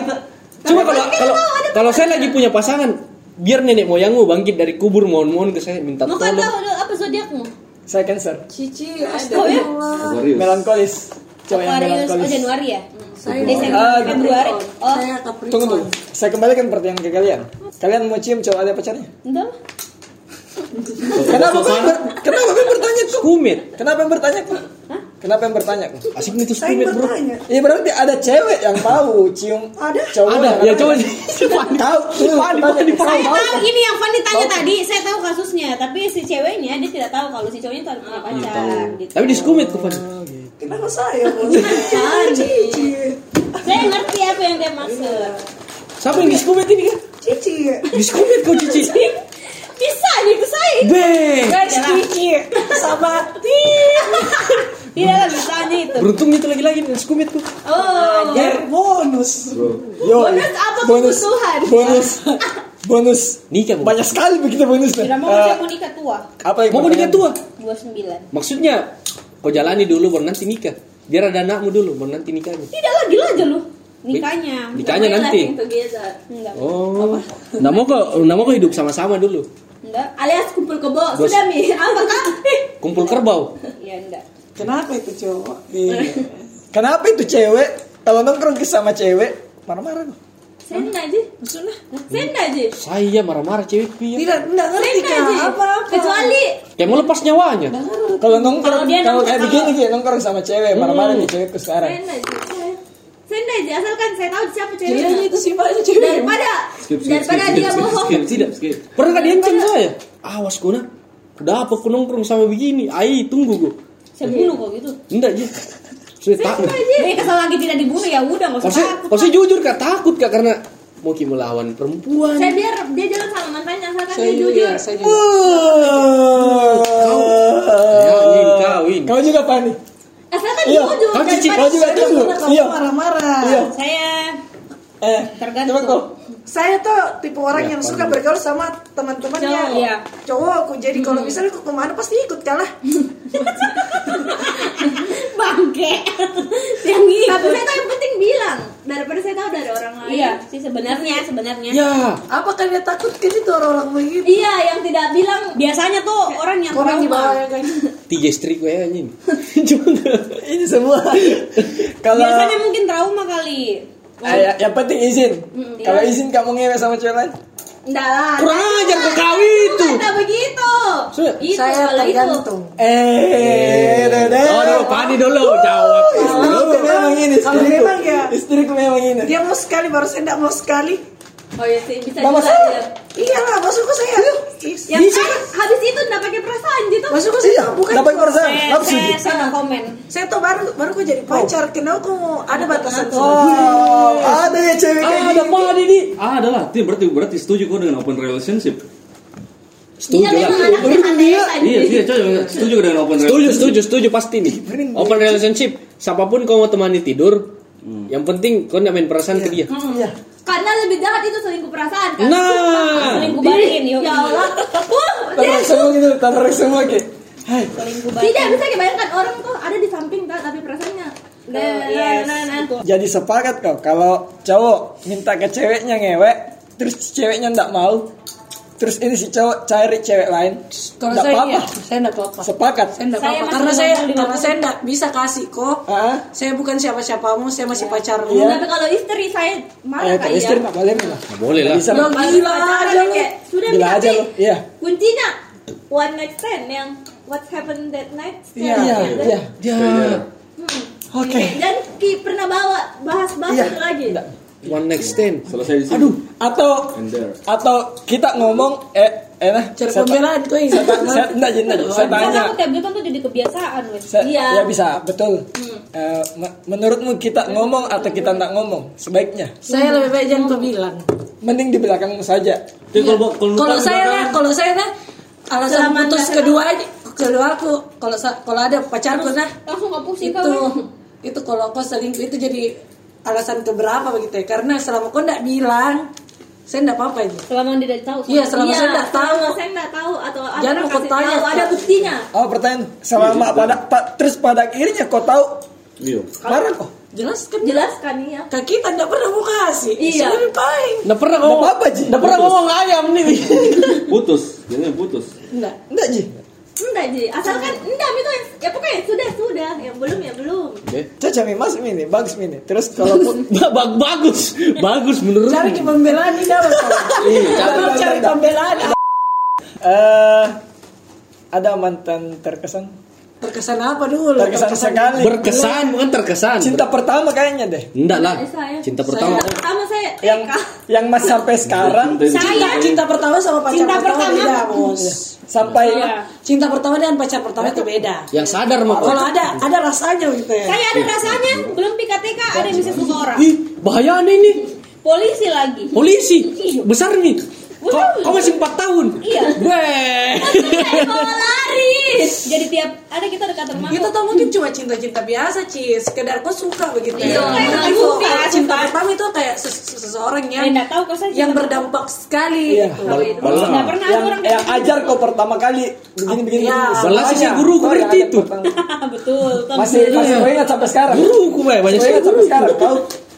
Cuma kalau kalau kalau saya lagi punya pasangan, biar nenek moyangmu bangkit dari kubur mohon-mohon ke saya minta Mau kan tolong. tahu dulu apa zodiakmu? saya cancer Cici, Oh ya? astagfirullah. Melankolis cowok yang Aquarius, oh melankolis Januari ya? Saya Desember, Ah, Februari. Oh, Saya Capricorn. Tunggu tunggu. Saya kembalikan pertanyaan ke kalian. Kalian mau cium cowok ada pacarnya? enggak. Kenapa kau ber, kenapa kau bertanya kok? Kumit. Kenapa yang bertanya kok? Hah? Kenapa yang bertanya? kok? Asik nih tuh Saya skumit bro. Iya berarti ada cewek yang tahu cium Ada. cowok. Ada, ya coba tahu. Fani. Fani, Saya Tahu, tahu tahu. ini yang Fanny tanya tadi, saya tahu kasusnya, tapi si ceweknya dia tidak tahu kalau si cowoknya tuh ada punya pacar gitu. Tapi di skumit kok Fan. Kenapa saya? Cici. Saya ngerti apa yang dia maksud. Siapa yang di skumit ini kan? Cici. Di skumit kok Cici. Bisa gitu saya. Beng. Guys, Cici. Sama. Tidak lah bisa itu. Beruntung itu lagi-lagi skumit kok. Oh. Biar bonus. Yo, Bonus apa bonus, kebutuhan? bonus, bonus. Nikah Bu. Banyak sekali begitu bonusnya. Tidak mau saya mau nikah tua. apa yang Mau nikah tua? 29. Maksudnya kau jalani dulu baru nanti nikah. Biar ada anakmu dulu baru nanti nikahnya. Tidak lah gila aja lu. Nikahnya. Nikahnya nanti. Enggak. Oh. Nggak mau kok, nggak mau kok hidup sama-sama dulu. Enggak. Alias kumpul kebo. Bos. Sudah mi. Apakah? Kumpul kerbau. Iya enggak. Kenapa itu cowok? Kenapa itu cewek kalau nongkrong sama cewek marah-marah loh. Saya enggak aja. Maksudnya? Enggak aja. Saya marah-marah cewek ya. Tidak, Saya ngerti aja. Apa-apa. Kecuali Kayak mau lepas nyawanya. Kalau nongkrong Kalau dia kayak begini kayak nongkrong sama cewek marah-marah nih cewekku saya sekarang. enggak aja. Enggak aja. Asalkan saya tahu siapa Kayaknya ceweknya. itu sifatnya cewek. Daripada daripada dia bohong. skip, skip. Pernah gak diancam saya? Awas kuna. Udah apa ku nongkrong sama begini? Ai, tunggu gua. Saya bunuh kok gitu. Enggak aja. Saya Saya aja. Nih kalau lagi tidak dibunuh ya udah enggak Kalau usah saya, takut. kalau saya jujur kak takut kak karena mau ki melawan perempuan. Saya biar dia jalan sama mantannya Saya dia juga, jujur. saya juga. Ya, ini kawin. Kau juga panik. Asalkan Iya, jujur. kau kau juga Saya pernah kamu Iya. marah-marah. Iya. Saya Eh, Tergantung. coba kau. Saya tuh tipe orang yang suka bergaul sama teman-temannya Cowok, iya. cowokku. Jadi kalau misalnya aku ke mana pasti ikut kalah. [LAUGHS] bangke. [LAUGHS] yang gitu. Tapi saya tahu yang penting bilang daripada saya tahu dari orang lain. Iya, sih sebenarnya sebenarnya. Ya, Apa kalian takutkan itu orang-orang begitu? Iya, yang tidak bilang biasanya tuh orang yang Orang di bawah ya kan. [LAUGHS] tiga istri gue anjing. Cuma Ini semua. Kalau Biasanya mungkin trauma kali. Eh, ya- yang penting izin. Mm, Kalau iya. izin kamu ngewe sama cewek lain. Enggak lah. kurang ajar kok kau itu. Enggak begitu. Sudah. Itu Saya tergantung. Eh, dede. Oh, dulu, Pani dulu jawab. Istriku memang ini. Kalau Istriku. memang ya. Istriku memang ini. Dia mau sekali baru saya tidak mau sekali. Oh iya sih, bisa juga. saya. ya. Iyalah, maksudku saya. Yang kan habis itu enggak pakai perasaan gitu. Maksudku saya bukan Dapat perasaan. Saya, Nafsu. saya, saya no komen. Saya tuh baru baru kok jadi pacar. Kenapa aku mau ada batasan Oh, ada ya cewek kayak Ah, ada. Pani di. Ah, adalah. Itu berarti berarti setuju kok dengan open relationship. Setuju Iya, lah. Iya, iya, coy, setuju dengan open Setuju, relationship. setuju, setuju pasti nih. Open relationship. Siapa pun kau mau temani tidur, yang penting kau nggak main perasaan ke dia. Iya. Karena lebih jahat itu selingkuh perasaan kan. Nah, Selingkuh barin, yuk. Ya Allah. Wah, Tarik semua gitu, tarik semua kayak. Hai. Tidak bisa dibayangkan orang tuh ada di samping kan tapi perasaannya. Nah, Oh, yes. nah, nah, nah. Jadi sepakat kau kalau cowok minta ke ceweknya ngewek, terus ceweknya ndak mau, terus ini si cowok cari cewek lain, Kalau saya apa-apa. iya, saya enggak apa-apa. Sepakat. Saya enggak apa-apa karena saya karena saya enggak bisa kasih kok. Ah, Saya bukan siapa-siapamu, saya masih pacarmu. Iya. Tapi kalau istri saya marah eh, istri nggak boleh lah. boleh lah. Bisa gila pacaran aja ya, lu. sudah Gila aja lu. Iya. kuncinya one night stand yang what happened that night. Iya, Iya, Dan- iya. Ya, Oke. Dan Ki pernah bawa bahas-bahas Iya. lagi. Nggak. One next stand. Selesai di sini. Aduh, Atau And there. atau kita ngomong eh eh nah Cari pembelaan kok ini. saya saya enggak jadi enggak, saya tanya aku tiap gitu tuh jadi kebiasaan, wes. Saya- Iya. ya bisa betul Eh, me- menurutmu kita ngomong atau kita enggak ngomong sebaiknya Saya lebih baik jangan kau bilang. mending di belakangmu saja kalau saya belakang- lah, kalau saya lah alasan putus kedua aja kedua aku kalau kalau ada pacarku nah Langsung gak pusing itu itu kalau kau selingkuh itu jadi alasan keberapa begitu ya karena selama kau nggak bilang saya nggak apa-apa aja Selama dia tidak tahu. iya selama saya nggak tahu selama saya nggak tahu atau apa Jangan kau kasih tanya, tahu, ada buktinya. oh pertanyaan selama pada pa- terus pada akhirnya kau tahu Iya. marah kok jelaskan Jelaskan ya. ke kita nggak pernah mau kasih Iya. Saya lebih baik nggak pernah ngomong. Apa-apa, Ji. Nggak pernah ngomong ayam nih. Putus, jadinya putus. enggak enggak ji Enggak Ji, asalkan enggak itu yang ya pokoknya sudah sudah, yang belum ya belum. caca mas ini bagus ini. Terus kalau [LAUGHS] pun Ba- ba- bagus, bagus menurut. cari pembelaan ini dapat [LAUGHS] Iya, cari pembelaan eh ada mantan terkesan Terkesan apa dulu? Terkesan sekali. Berkesan bukan terkesan. Cinta pertama kayaknya deh. Enggak lah. Eh, saya. Cinta pertama. Cinta pertama saya Yang TK. yang masih sampai sekarang Cinta, Saya cinta pertama sama pacar Cinta pertama, pertama. beda, Bos. sampai Iya. Cinta pertama dan pacar pertama itu beda. Yang sadar mah. Kalau ada ada rasanya gitu ya. Saya ada rasanya belum PKTK ada yang bisa suka orang. Ih, bahaya nih ini. Polisi lagi. Polisi. Besar nih. Kok, kok masih 4 tahun? Iya. Weh. Bawa lari. Jadi tiap ada kita dekat rumah. Itu tuh mungkin cuma cinta-cinta biasa, Ci. Sekedar kau suka begitu. Iya, Kayak kayak itu, kayak cinta pertama itu kayak ses- ses- seseorang yang Eh, enggak tahu kok saya yang berdampak sekali Iya. gitu. Enggak pernah ada yang orang yang ajar kau pertama kali begini begini. Iya. begini. Balas sih yang berarti itu. [LAUGHS] betul. Masih masih ingat sampai sekarang. Guruku Weh, banyak Kau sekali ingat sampai guru. sekarang.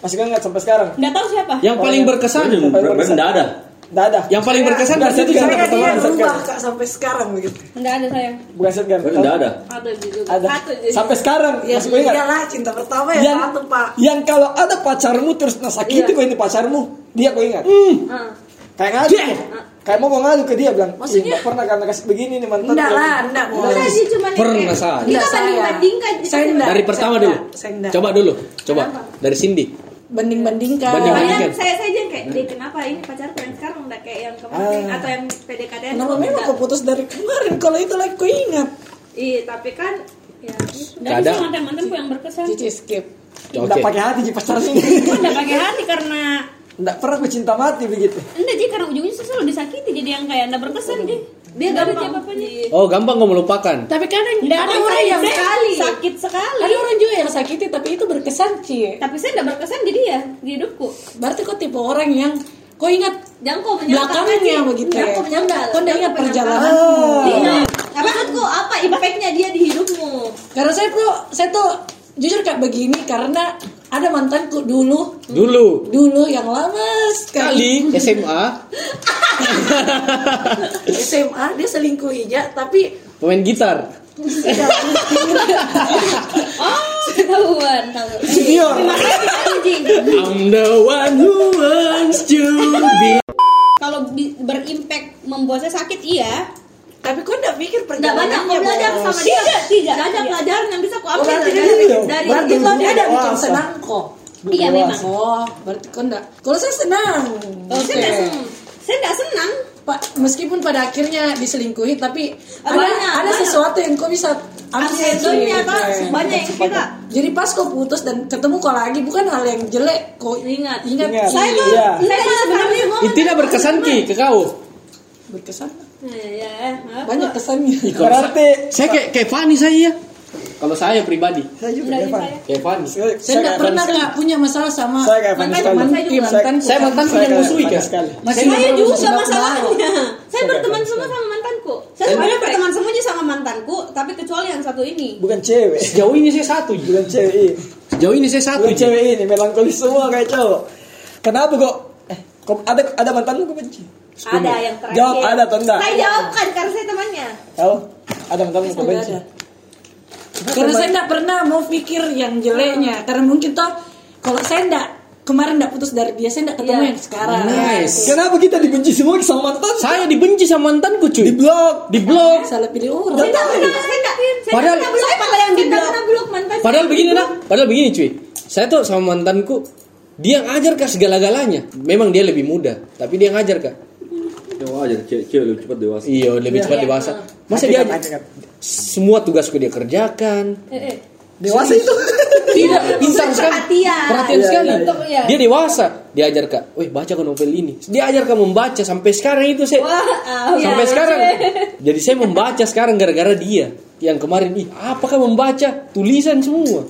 Masih ingat sampai sekarang. Enggak tahu siapa. Yang paling berkesan. Enggak ada. Enggak ada. Yang paling berkesan Enggak. Dia Pertama, berubah sekarang. Kak, sampai sekarang begitu. Enggak ada sayang. Bukan. Berarti enggak ada. Ada juga. Ada. Sampai sekarang Ya masih ingat. iyalah cinta pertama ya Yang satu pak. yang kalau ada pacarmu terus nasakiti Iya. kau ini pacarmu, dia kau ingat. Ah. Kayak ngadu. Tuh. Kayak mau ngadu ke dia bilang, Maksudnya? "Ih, nggak pernah karena kasih begini nih mantan. Enggak kau." lah, enggak mau. Enggak sih cuma Pernah saya. Kita Enggak, saya. banding-bandingkan. Saya enggak. Dari pertama dulu. enggak, saya enggak. Coba dulu. Coba. Dari Cindy. Banding-bandingkan. Banding-bandingkan. Makanya saya saya aja kayak, "Deh, kenapa ini pacarku yang sekarang udah kayak yang kemarin Ah. atau yang PDKT Kenapa memang kau putus dari kemarin? Kalau itu lagi kau ingat. Iya, tapi kan ya dan Kadang- sih mantan-mantanku yang berkesan. Cici skip. Enggak Oke. pakai hati ini. Aku udah pakai hati karena Enggak pernah aku cinta mati begitu. enggak jadi karena ujungnya saya selalu disakiti jadi yang kayak enggak berkesan dia. Dia gak ada apa-apanya. Oh, gampang kau melupakan. Tapi kadang Enggak ada orang yang sekali. Sakit sekali. ada orang juga yang sakiti tapi itu berkesan Ci. Tapi saya enggak berkesan jadi ya di hidupku. Berarti kau tipe orang yang kau ingat Jangan kau menyangkal belakangnya begitu. Ya. kau menyangkal. Kau enggak ingat Jangan kau perjalanan. Iya. Maksudku apa impactnya dia di hidupmu? Karena saya tuh saya tuh jujur kayak begini karena ada mantanku dulu Dulu. dulu yang lama sekali Kali SMA SMA [LAUGHS] dia selingkuhinya tapi pemain gitar. Oh, ketahuan, anjing. I'm the one who wants to be. Kalau berimpact membuat saya sakit iya. Tapi kau enggak pikir Enggak banyak perjalanannya kau belajar sama dia. Tidak, tidak. Ada pelajaran yang bisa kau Oh, ambil dari dia dari berarti kau dia ada bikin senang kok Iya memang. oh berarti kau enggak kalau saya senang Kalau saya enggak senang. Saya enggak senang. Pak, meskipun pada akhirnya diselingkuhi tapi ada Banyak, ada banyak. sesuatu yang kau bisa ambil Akhirnya kan banyak yang kita Jadi pas kau putus dan ketemu kau lagi bukan hal yang jelek kau Ingat. ingat Ingat. Saya tuh Iya. saya sebenarnya mau Itu tidak berkesan ki ke kau. berkesan ya, maaf. banyak kesannya Berarti Saya kayak kayak Fanny saya ya. Kalau saya pribadi, saya juga kayak Fanny. Saya nggak pernah kak punya masalah sama Saya kayak Mantan- sekali. mantan saya juga. mantan Saya mantan Saya punya kayak musuh Evan kan. Saya juga masalahnya. Saya berteman semua sama mantanku. Saya sebenarnya berteman semuanya sama mantanku, tapi kecuali yang satu ini. Bukan cewek. Sejauh ini saya satu. Bukan cewek. Sejauh ini saya satu. Bukan cewek ini, melankolis semua kayak cowok. Kenapa kok? Eh, kok ada ada mantanmu kok benci? Ada yang terakhir. Jawab ada atau enggak? Saya jawabkan karena saya temannya. Tahu? Ada mantanmu kok Nggak benci? Karena saya nggak pernah mau pikir yang jeleknya. Karena mungkin toh kalau saya nggak kemarin nggak putus dari dia, saya nggak ketemu Iya. yang sekarang. Nice. Kenapa kita dibenci semua sama mantan? Saya dibenci sama mantanku cuy. Di blok. Di blok. Salah pilih orang. Saya nggak pernah, saya nggak, saya Padahal- pernah blok, yang di blok. mantan. saya. Padahal begini nak, padahal begini cuy. Saya tuh sama mantanku, dia yang ajar kak segala-galanya. Memang dia lebih muda, tapi dia yang ajar kak. Ya wajar, cewek cewek lebih cepat dewasa. Iya, lebih cepat dewasa. Masa dia semua tugasku dia kerjakan. Eh, eh. Dewasa itu. [LAUGHS] Tidak, [LAUGHS] pintar sekali. Perhatian. Perhatian Iya, sekali. iya, iya. Untuk, iya. Dia dewasa. Dia ajar kak, wih baca kok novel ini. Dia ajar kak membaca sampai sekarang itu saya. Wah, ah, sampai iya. sekarang. Jadi saya membaca sekarang gara-gara dia. Yang kemarin, ih apakah membaca tulisan semua.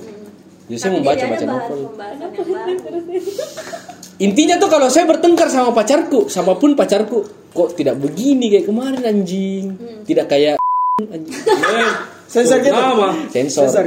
Jadi saya membaca baca novel. Intinya tuh kalau saya bertengkar sama pacarku, siapa pun pacarku, kok tidak begini kayak kemarin anjing. Tidak kayak anjing. Eh, Sensor gitu. Nama. Sensor. Sensor.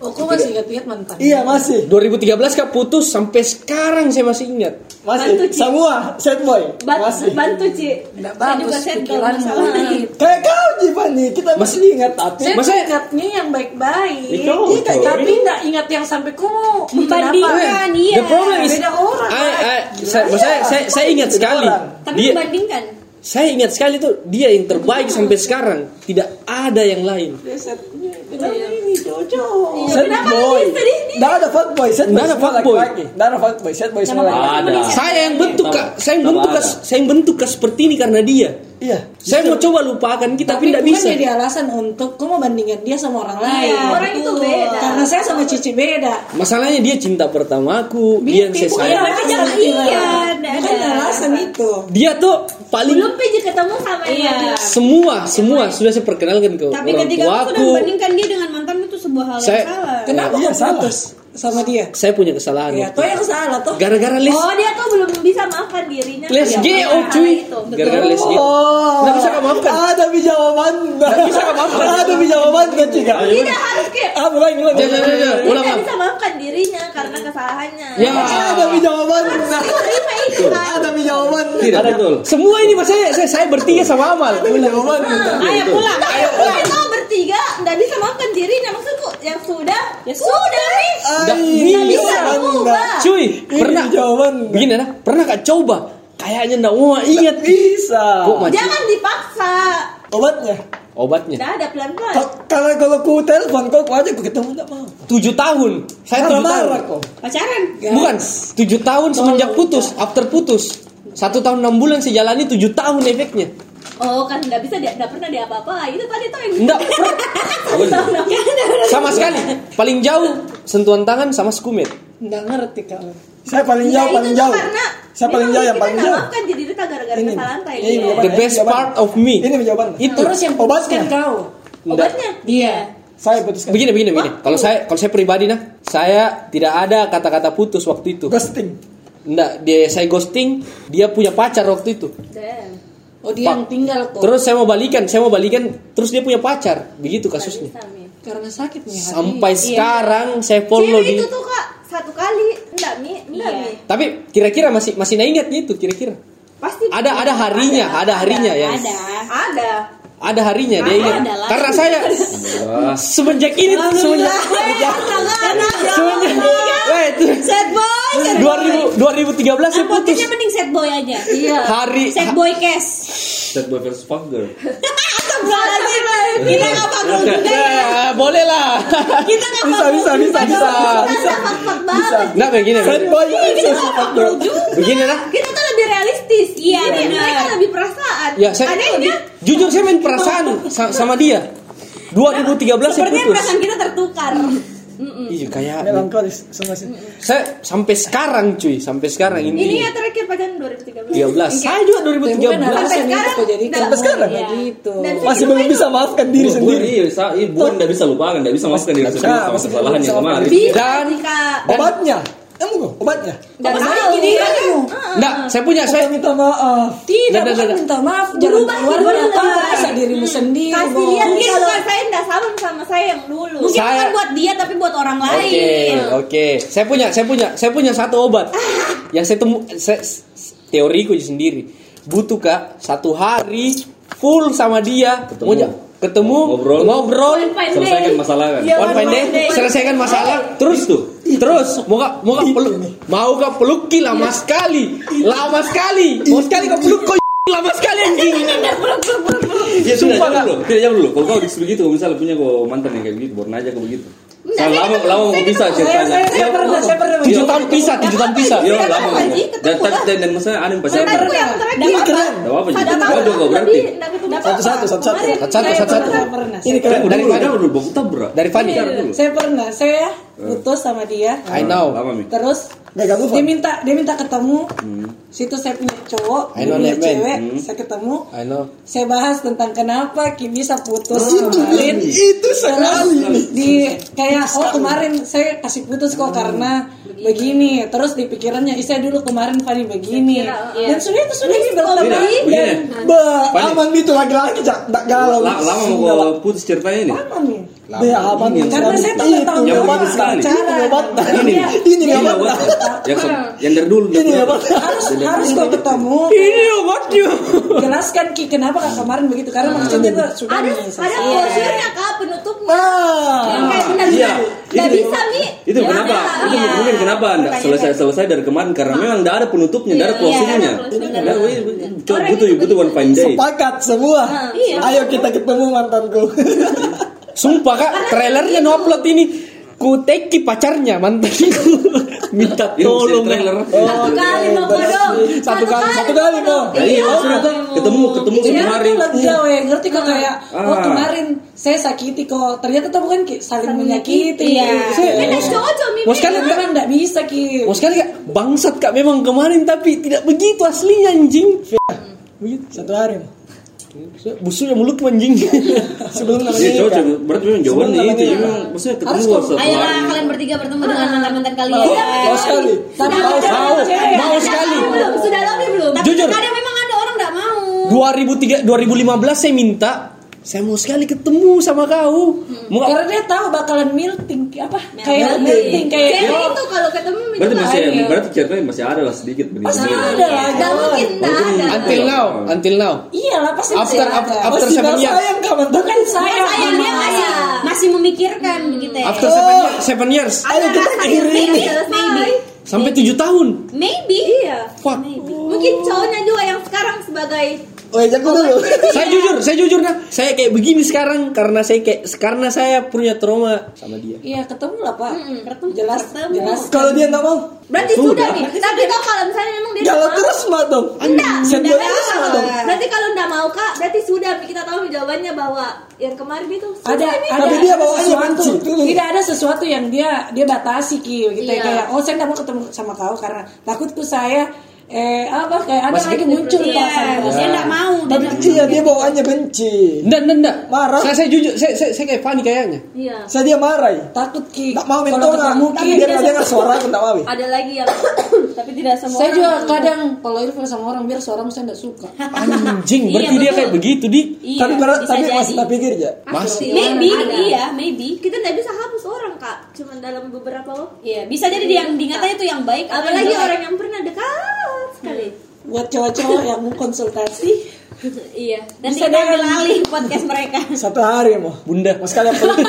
Oh, kok masih ingat-ingat mantan? Iya masih. 2013 kak putus sampai sekarang saya masih ingat. Masih. Bantu, Ci. Semua set boy. Ban- Masih. Bantu Ci. Nggak Saya bagus juga set pikiran masalahnya. Kayak kau Jivani, kita masih ingat tapi tuh ingatnya yang baik-baik. Itu, Iya, betul. tapi nggak ingat yang sampai ku mau Membandingkan, iya. The problem is, Beda orang. I, I, saya, saya, saya, saya ingat sekali. Tapi Dia, membandingkan. Saya ingat sekali tuh dia yang terbaik sampai sekarang. Tidak ada yang lain. Ini cocok Set kenapa boy. Nggak ada fuckboy, set boy. Ada fuckboy. laki-laki. Nggak ada fuckboy, set boy semua ada. Saya yang bentuk kak saya yang bentuk kak saya yang bentuk kak seperti ini karena dia. Iya. saya mau coba lupakan kita tapi tapi tidak bukan bisa. jadi alasan untuk kau mau bandingkan dia sama orang lain? Iya, orang itu beda. karena saya sama Cici beda. Masalahnya dia cinta pertamaku dia yang saya Bukan sayang. Iya, iya, alasan itu. Dia tuh paling belum piji ketemu sama yang Iya. dia. semua semua sudah saya perkenalkan ke Tapi orang ketika kamu sudah tuaku membandingkan dia dengan mantanmu itu sebuah hal Saya- yang salah. kenapa Iya, kau salah. Sama dia saya punya kesalahan ya waktu tuh yang salah tuh gara-gara les Oh dia tuh belum bisa maafkan dirinya. les Ya, G karena oh hal cuy gara-gara les G Oh. Nggak bisa kamu maafkan. Ada bi jawaban. Nggak bisa kamu maafkan. Ada bi jawaban kan Cika? Tidak harus kayak Ah, ulang ulang. Ya, ya, ya. dia ulang nggak Bang. bisa maafkan dirinya karena kesalahannya. Ya. Ada bi jawaban. Terima itu kan. Ada bi jawaban. tidak betul semua ini maksudnya saya, saya bertiga sama Amal jawaban. Ayo pulang. Ayo pulang. Kita bertiga nggak bisa maafkan dirinya maksudku yang sudah ya sudah nih. Nggak bisa bisa berubah. cuy pernah jawaban. begini nah pernah gak coba kayaknya nggak mau ingat Bisa. kok Jangan dipaksa. Obatnya. obatnya Nggak ada pelan-pelan. Ka- Karena kalau ku telepon kau ku aja ku ketemu enggak mau. tujuh tahun saya tujuh tahun kok. Pacaran? bukan tujuh tahun semenjak putus after putus satu tahun enam bulan saya jalani tujuh tahun efeknya Oh kan nggak bisa dia nggak pernah dia apa-apa. Itu tadi tuh yang Enggak [LAUGHS] pernah [LAUGHS] sama sekali paling jauh sentuhan tangan sama skumet nggak ngerti kalau Saya paling Ya, jauh, itu paling jauh. Karena Saya paling jauh yang paling jauh. Maafkan diri kita gara-gara Ini. kesalahan kayak Ini gitu. the best jawaban. part of me Ini jawaban. itu terus yang Obatnya. putuskan kau Obatnya? dia Saya putuskan. begini begini begini kalau saya kalau saya pribadi nah saya tidak ada kata-kata putus waktu itu Ghosting. Enggak, dia saya ghosting, dia punya pacar waktu itu. Damn. Oh dia yang tinggal kok Terus saya mau balikan, saya mau balikan, terus dia punya pacar. Begitu kasusnya. Karena sakitnya hati Sampai sekarang saya follow di itu tuh kak satu kali enggak mi enggak Iya. mi Tapi kira-kira masih masih ingat itu kira-kira. pasti Ada ada harinya, ada harinya ya. Ada. ada Ada harinya dia ingat. ada. Karena saya semenjak ini semenjak semenjak Sad boy, sad boy. 2000 2013 saya putus. mending sad boy aja. Iya. Hari Sad boy cash. Set boy versus fuck girl Astagfirullahaladzim. Kita nggak panggil juga ya. Boleh lah. Kita nggak Bisa, bisa, bisa, bisa. bisa Nah, begini. Sad begini. boy Iya, versus fuck girl. Begini lah. kita tuh lebih realistis Iya, benar. mereka lebih perasaan Ya, saya anehnya jujur saya main perasaan sa- sama dia. 2013 saya Sepertinya putus. perasaan kita tertukar. Iya kayak Melankolis semua sih. saya sampai sekarang cuy, sampai sekarang ini ini ya terakhir pacaran 2013 13. Saya juga bukan 2013. alasan itu sekarang, kok jadi dan- kamu sekarang. kayak gitu Dan Masih belum bisa maafkan diri Bukan, sendiri. iya, sa- iya, bukan nggak bisa lupakan, nggak bisa maafkan diri sendiri sama kesalahan yang kemarin. Dan- Obatnya. Kamu kok obatnya? tahu gini kan kamu? Enggak, saya punya Saya minta maaf. tidak bukan minta maaf jangan Berubah, keluar berubah. dari apa rasa dirimu sendiri kasih lihat Mungkin kalau bukan- saya enggak sama sama saya yang dulu Mungkin Saya- bukan buat dia tapi buat orang Oke, lain. oke. Saya punya, saya punya, saya punya satu obat [LAUGHS] yang saya temu, saya, teoriku sendiri. Butuh kak satu hari full sama dia, Ketemu. mau ketemu, Ngobrol. ngobrol, Selesaikan masalah kan. Iya. one fine day, selesaikan masalah, terus tuh, terus? Mau gak, mau gak peluk, mau gak peluki? Lama sekali, lama sekali, mau sekali kau peluk kau [LAUGHS] lama sekali anjing. Iya, sudah Sumpah, Kak. dulu. Tidak jawab dulu. Kalau kau disuruh gitu, kalau misalnya punya kau mantan yang kayak begitu, baru nanya kau begitu. Saya lama lama mau bisa ceritanya. saya pernah saya pernah Tujuh tahun pisah, tujuh tahun pisah. Iya, lama. Dan dan dan, maksudnya ada yang. Mantanku yang terakhir Ini keren. Tidak apa-apa Satu tahun Kau juga berarti. Kemarin Satu-satu, saya satu-satu. pernah. saya pernah Ini keren. Dari Dari mana dulu, Bang? Kita berat. Dari dulu. saya pernah saya putus sama dia. I know. Terus dia minta dia minta ketemu. Situ saya punya cowok I dia know punya cewek Hmm. saya ketemu. I know. saya bahas tentang kenapa Ki bisa putus Itu kemarin. itu sekali. di kayak oh kemarin saya kasih putus kok karena begini. Terus di pikirannya "Ih, saya dulu kemarin Fani begini. Iya. dan sudah itu sudah ini Tidak, berteman begini. dan Ba, aman itu laki-laki jak tak galau. La- Lama mau putus ceritanya ini. aman nih Be aman Ini Karena saya itu tahu Yang begini sekali. Ini obat. Iya. Ini Ini obat. Yang yang dari dulu. Ini obat. harus harus kau ketemu Ini obatnya. jelaskan ki kenapa kemarin begitu karena maksudnya itu sudah Ada ada closure-nya kak penutupnya. Nah. Yang kayak benar Iya. Gak bisa mi. Itu kenapa? Itu iya. mungkin kenapa anda selesai kayak- selesai dari kemarin karena memang tidak ada penutupnya, tidak ada Iya, closingnya. Ya, butuh itu butuh one fine day. Sepakat semua. iya. Ayo kita ketemu mantanku. Sumpah kak, trailernya no upload ini. Ku teki pacarnya mantanku. [LAUGHS] Minta tolong. trailer. Satu kali mau dong. Satu kali, satu kali mau. Nah, iya, maksudnya ketemu ketemu Iya, kemarin. aku lega we. ngerti kok kayak oh Ah. kemarin saya sakiti kok ternyata tuh bukan ki saling menyakiti. Iya. Saya- Kita cocok mi. Mau sekali kak, Memang nggak bisa ki. mau sekali kak, bangsat kak memang kemarin tapi tidak begitu aslinya anjing. Satu hari. Mo. Busuknya mulut anjing. [LAUGHS] Sebelum namanya Iya cocok, nikah. berarti memang jawabannya Sebelum itu. Memang maksudnya ketemu Harus satu Ayolah kalian bertiga bertemu dengan mantan mantan kalian. Mau sekali. Tapi Mau mau sekali. Mau sekali. Belum sudah lama belum. Tapi Jujur. kadang memang ada orang nggak mau. 2003 2015 saya minta saya mau sekali ketemu sama kau. Mau Karena dia tahu bakalan melting apa? Kayak Melting. melting kayak Cewek itu kalau ketemu Berarti masih Iya. berarti ceritanya masih ada lah sedikit begitu. Pasti ada lah. Gak mungkin tak ada. until now, until now. Iya lah pasti After masih after, ada. after Masih seven years. sayang kawan Bukan saya, Sayang dia masih masih memikirkan begitu ya. After seven years, seven years Ayo kita. Maybe selesai. sampai tujuh tahun. Maybe. Iya. Fuck. Mungkin cowoknya juga yang sekarang sebagai Oh, jago dulu. saya jujur, saya jujur nah, saya kayak begini sekarang karena saya kayak karena saya punya trauma sama dia. Iya ketemu lah pak. Mm-mm, ketemu. Jelas, Ketemu. jelas. Kalau dia nggak mau, berarti Sudah. sudah nih. Tapi kok kalau misalnya memang dia mau, terus mah dong. Enggak, boy terus dong. Berarti kalau enggak mau kak, berarti sudah kita tahu jawabannya bahwa yang kemarin itu ada Mi. ada Tapi dia bawaannya sesuatu tidak ada sesuatu yang dia dia batasi ki gitu Iya. kayak oh saya nggak mau ketemu sama kau karena takutku saya eh apa kayak ada Masih lagi muncul Iya, perasaan dia nggak mau. Tapi dia iya dia bawaannya benci. Enggak, enggak, enggak. Marah. Saya, saya jujur, saya, saya, saya kayak Fanny kayaknya. Iya. Saya dia marah. ya. takut ki Tak mau Tapi ki dia nggak dengar suara aku tak mau. ya. Ada lagi yang [COUGHS] tapi tidak semua saya juga kadang kalau ilfil sama orang biar seorang saya nggak suka [LAUGHS] Anjing, Iya, berarti dia kayak begitu di. Iya, Tapi tapi masih tak pikir ya. Masih. Maybe, Ada. iya, maybe. kita nggak bisa hapus orang kak, cuma dalam beberapa waktu. Iya, bisa jadi dia yang diingatannya tuh yang baik Apalagi orang yang pernah dekat sekali. buat cowok-cowok yang mau konsultasi [LAUGHS] Iya, dan Bisa kita dengan- ambil alih podcast mereka. [LAUGHS] Satu hari mau. Bunda, Mau sekali peluk.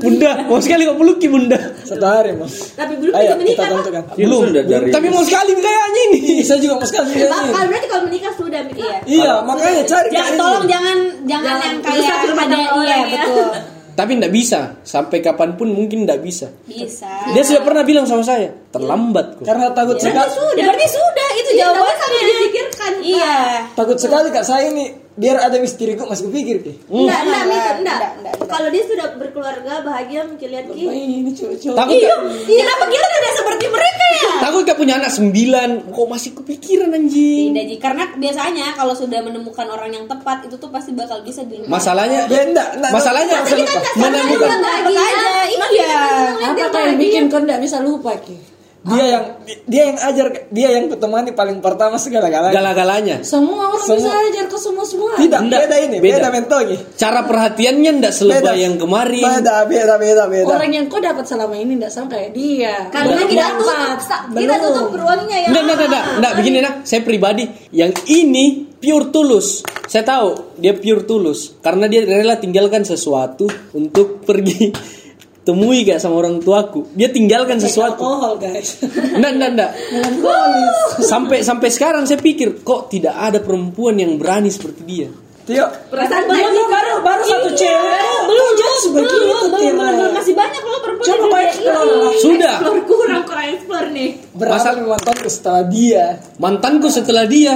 bunda, mau sekali kok peluki bunda. Satu hari mau. Tapi belum Ayo kita menikah kak. tentukan. Iya, maksudnya dari Tapi mau sekali kayaknya ini. Saya juga mau sekali. Bakal berarti kalau menikah sudah. Iya. Iya, makanya cari Jangan tolong jangan jangan Jangan yang kayak ada iya orang ya. betul. Tapi enggak bisa. Sampai kapan pun mungkin enggak bisa. Bisa. Dia sudah pernah bilang sama saya, terlambat kok. Karena takut sekali. Ya, berarti sudah itu tapi jawabannya. sampai dipikirkan. Iya. Takut sekali kak saya ini biar ada misteri kok masih kupikir ki. Enggak, enggak, enggak. enggak, enggak. Kalau dia sudah berkeluarga, bahagia mungkin lihat Ki. Ini cowok-cowok Takut Iya, gak? kenapa kalian udah seperti mereka ya? Takut gak punya anak sembilan, kok masih kepikiran anjing. Tidak, Ji. karena biasanya kalau sudah menemukan orang yang tepat itu tuh pasti bakal bisa di Masalahnya, Ya enggak, enggak. masalahnya menemukan. aja, iya. apa yang bikin kau nggak bisa lupa ki Dia yang dia yang ajar dia yang kutemani paling pertama segala-galanya. Gala-galanya. semua orang Semua. bisa ajar ke semua semua Tidak, Enggak, beda ini, beda. beda. Cara perhatiannya enggak selebay yang kemarin. Beda, beda, beda, beda. orang yang kau dapat selama ini tidak sama kayak dia Karena kita tutup, kita tutup ruangnya ya. Enggak, enggak, enggak, enggak, enggak, begini nah, saya pribadi yang ini pure tulus. Saya tahu dia pure tulus karena dia rela tinggalkan sesuatu untuk pergi temui gak sama orang tuaku. Dia tinggalkan sesuatu. alkohol guys enggak, enggak. melankolis Sampai sampai sekarang saya pikir kok tidak ada perempuan yang berani seperti dia. Tio, Perasaan belum bahagia. baru baru satu cewek belum jelas begitu belum, belum, belum, belum, masih banyak loh perempuan Coba kau explore ini. lah. Sudah. Explore kurang kurang explore nih. berapa Masa- mantanku setelah dia? Mantanku setelah dia,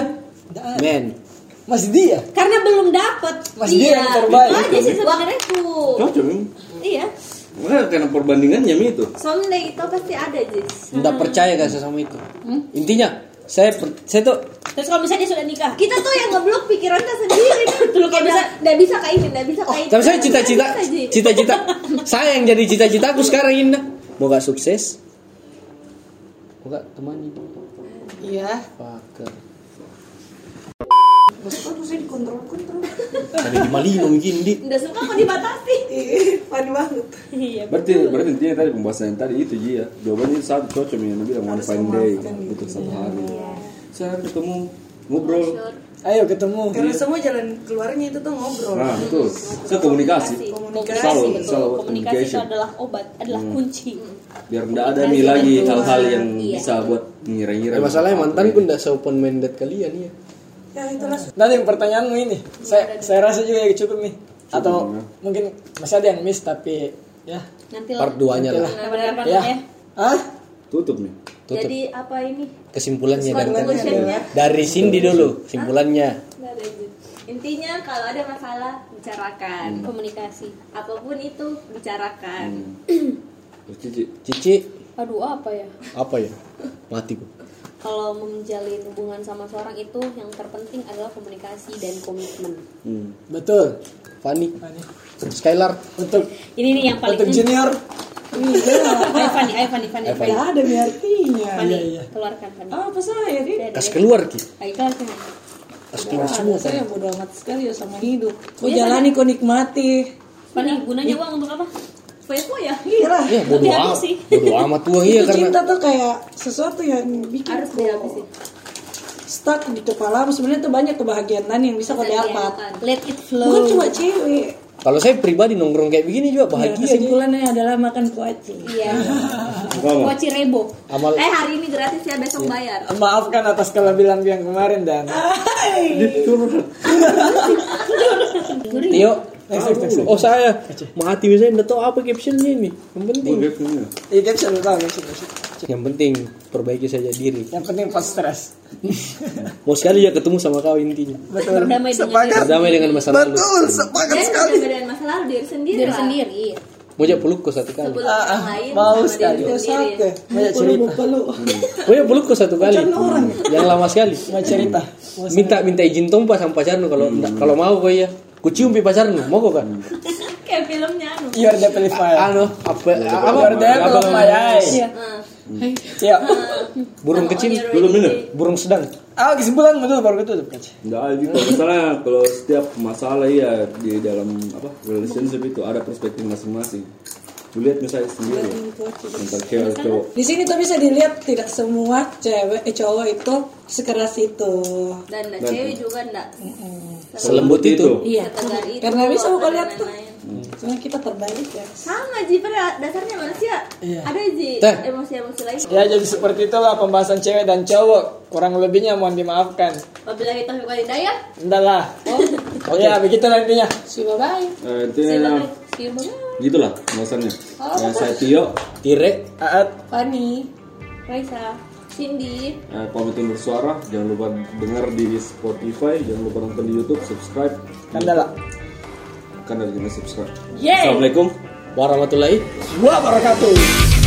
men. Masih dia. Karena belum dapet. Masih dia yang terbaik. Itu aja sih sebenarnya tuh. Iya. Makanya karena perbandingannya Mi, itu. Someday itu pasti ada Jis. Enggak percaya gak saya sama itu. Intinya, saya per- saya tuh Terus kalau misalnya dia sudah nikah, Kita tuh yang ngeblok pikiran kita sendiri kan. Kayak bisa, nggak bisa kayak ini, nggak bisa Oh, kayak tapi saya cita-cita, cita-cita, saya yang jadi cita-citaku sekarang ini. nah. Moga sukses. Moga temani. iya Fucker. saya dikontrol kontrol Ada di Malino mungkin di. Nggak suka mau dibatasi. funny banget Iya. Berarti berarti intinya tadi pembahasan yang tadi itu Ji ya. Jawabannya itu satu cocok yang bilang one fine day butuh satu hari. Saya ketemu ngobrol. Ayo ketemu. karena semua jalan keluarnya itu tuh ngobrol Nah, betul. Saya komunikasi. Komunikasi, Selalu- Komunikasi itu adalah obat, adalah kunci. Biar enggak ada nih lagi hal-hal yang Iya. bisa buat mengira-ngira. Ya, masalahnya mantanku ndak seopen minded kalian ya. Ya itulah Nanti pertanyaanmu ini, saya saya rasa juga ya cukup nih. Atau mungkin masih ada yang miss tapi ya. Nanti lah. Part 2-nya lah. Kapan-kapan Ya. ya. Ah? Tutup nih. Tutup. Jadi apa ini? Kesimpulannya dari Conclusionnya? dari Cindy dulu. Ada izin. Intinya kalau ada masalah bicarakan. Komunikasi. Apa pun itu bicarakan. [CLEARS THROAT] Terus Cici. Cici Aduh apa ya? apa ya? Mati ku. Kalau menjalin hubungan sama seorang itu yang terpenting adalah komunikasi dan komitmen. Hmm. Betul. Fanny. Skylar. Untuk Ini nih yang paling untuk junior Ayo Fanny, ayo Fanny, Fanny, Fanny. Gak ada nih artinya Fanny, iya. keluarkan Fanny. apa saya Dari- Kas keluar ki. Ayo keluarkan. Kas keluar semua saya bodo amat sekali ya sama hidup kau jalani kau nikmati Fanny, gunanya uang untuk apa? Foya-foya. iya lah Ya bodo amat. Bodo amat tuh iya Itu karena cinta tuh kayak sesuatu yang bikin Harus dihabisin. stuck di kepala sebenarnya tuh banyak kebahagiaan yang bisa kau dapat Let it bukan flow. cuma cewek kalau saya pribadi nongkrong kayak begini juga ya, bahagia aja. kesimpulannya adalah makan kuaci Iya. [LAUGHS] Kuaci rebo. Amal Eh hari ini gratis ya besok bayar. maafkan atas kelebihan yang kemarin dan Tio. Oh saya mati misalnya nggak tahu apa captionnya ini. Yang penting, Oh. Iya caption lu tahu caption, yang penting perbaiki saja diri. Yang penting pas stres. [LAUGHS] Mau sekali ya ketemu sama kau intinya. Betul. Berdamai dengan Sepakat. Berdamai dengan masa lalu. Betul, sepakat sekali. perbedaan masa lalu diri sendiri diri sendiri. Mau aja peluk kau satu kali. Sebelum Ah, ah, mau sekali. diri Satu. Banyak cerita. peluk [LAUGHS] Mau ya peluk kau satu kali. Yang lama sekali. Mau cerita. Mau Minta minta izin tompa sama pacarmu kalau nggak- kalau mau kau ya. Kucium pi pacarmu, mau kau kan? [LAUGHS] Kayak filmnya anu. You're the pedophile. Anu, apa apa? The apple of my eye. Iya. Iya. Burung kecil, Belum ini. burung sedang. Ah, kesimpulan betul baru ketutup kaca. Enggak ada gitu. Masalahnya kalau setiap masalah ya di dalam apa relationship itu ada perspektif masing-masing. Lu lihat misalnya sendiri tentang cewek cowok. Di sini tuh bisa dilihat tidak semua cewek eh, cowok itu sekeras itu. Dan nah, cewek juga enggak Selembut itu. Iya. itu. Karena bisa kau dan lihat tuh. Soalnya kita terbaik ya. Sama Ji pada dasarnya manusia. Iya. Ada Ji emosi-emosi lain. Ya jadi seperti itulah pembahasan cewek dan cowok. Kurang lebihnya mohon dimaafkan. Apabila kita suka hidayah, Enggak lah. Oh ya begitulah intinya. See bye bye. Eh, See you, bye-bye. gitulah pembahasannya. Ya, saya Tio, Tire. Aat. Fanny. Raisa, Cindy, eh, pamit undur suara. Jangan lupa dengar di Spotify, jangan lupa nonton di YouTube, subscribe. Kandala. Kan ada juga subscribe. Yeay. Assalamualaikum. Warahmatullahi Wabarakatuh.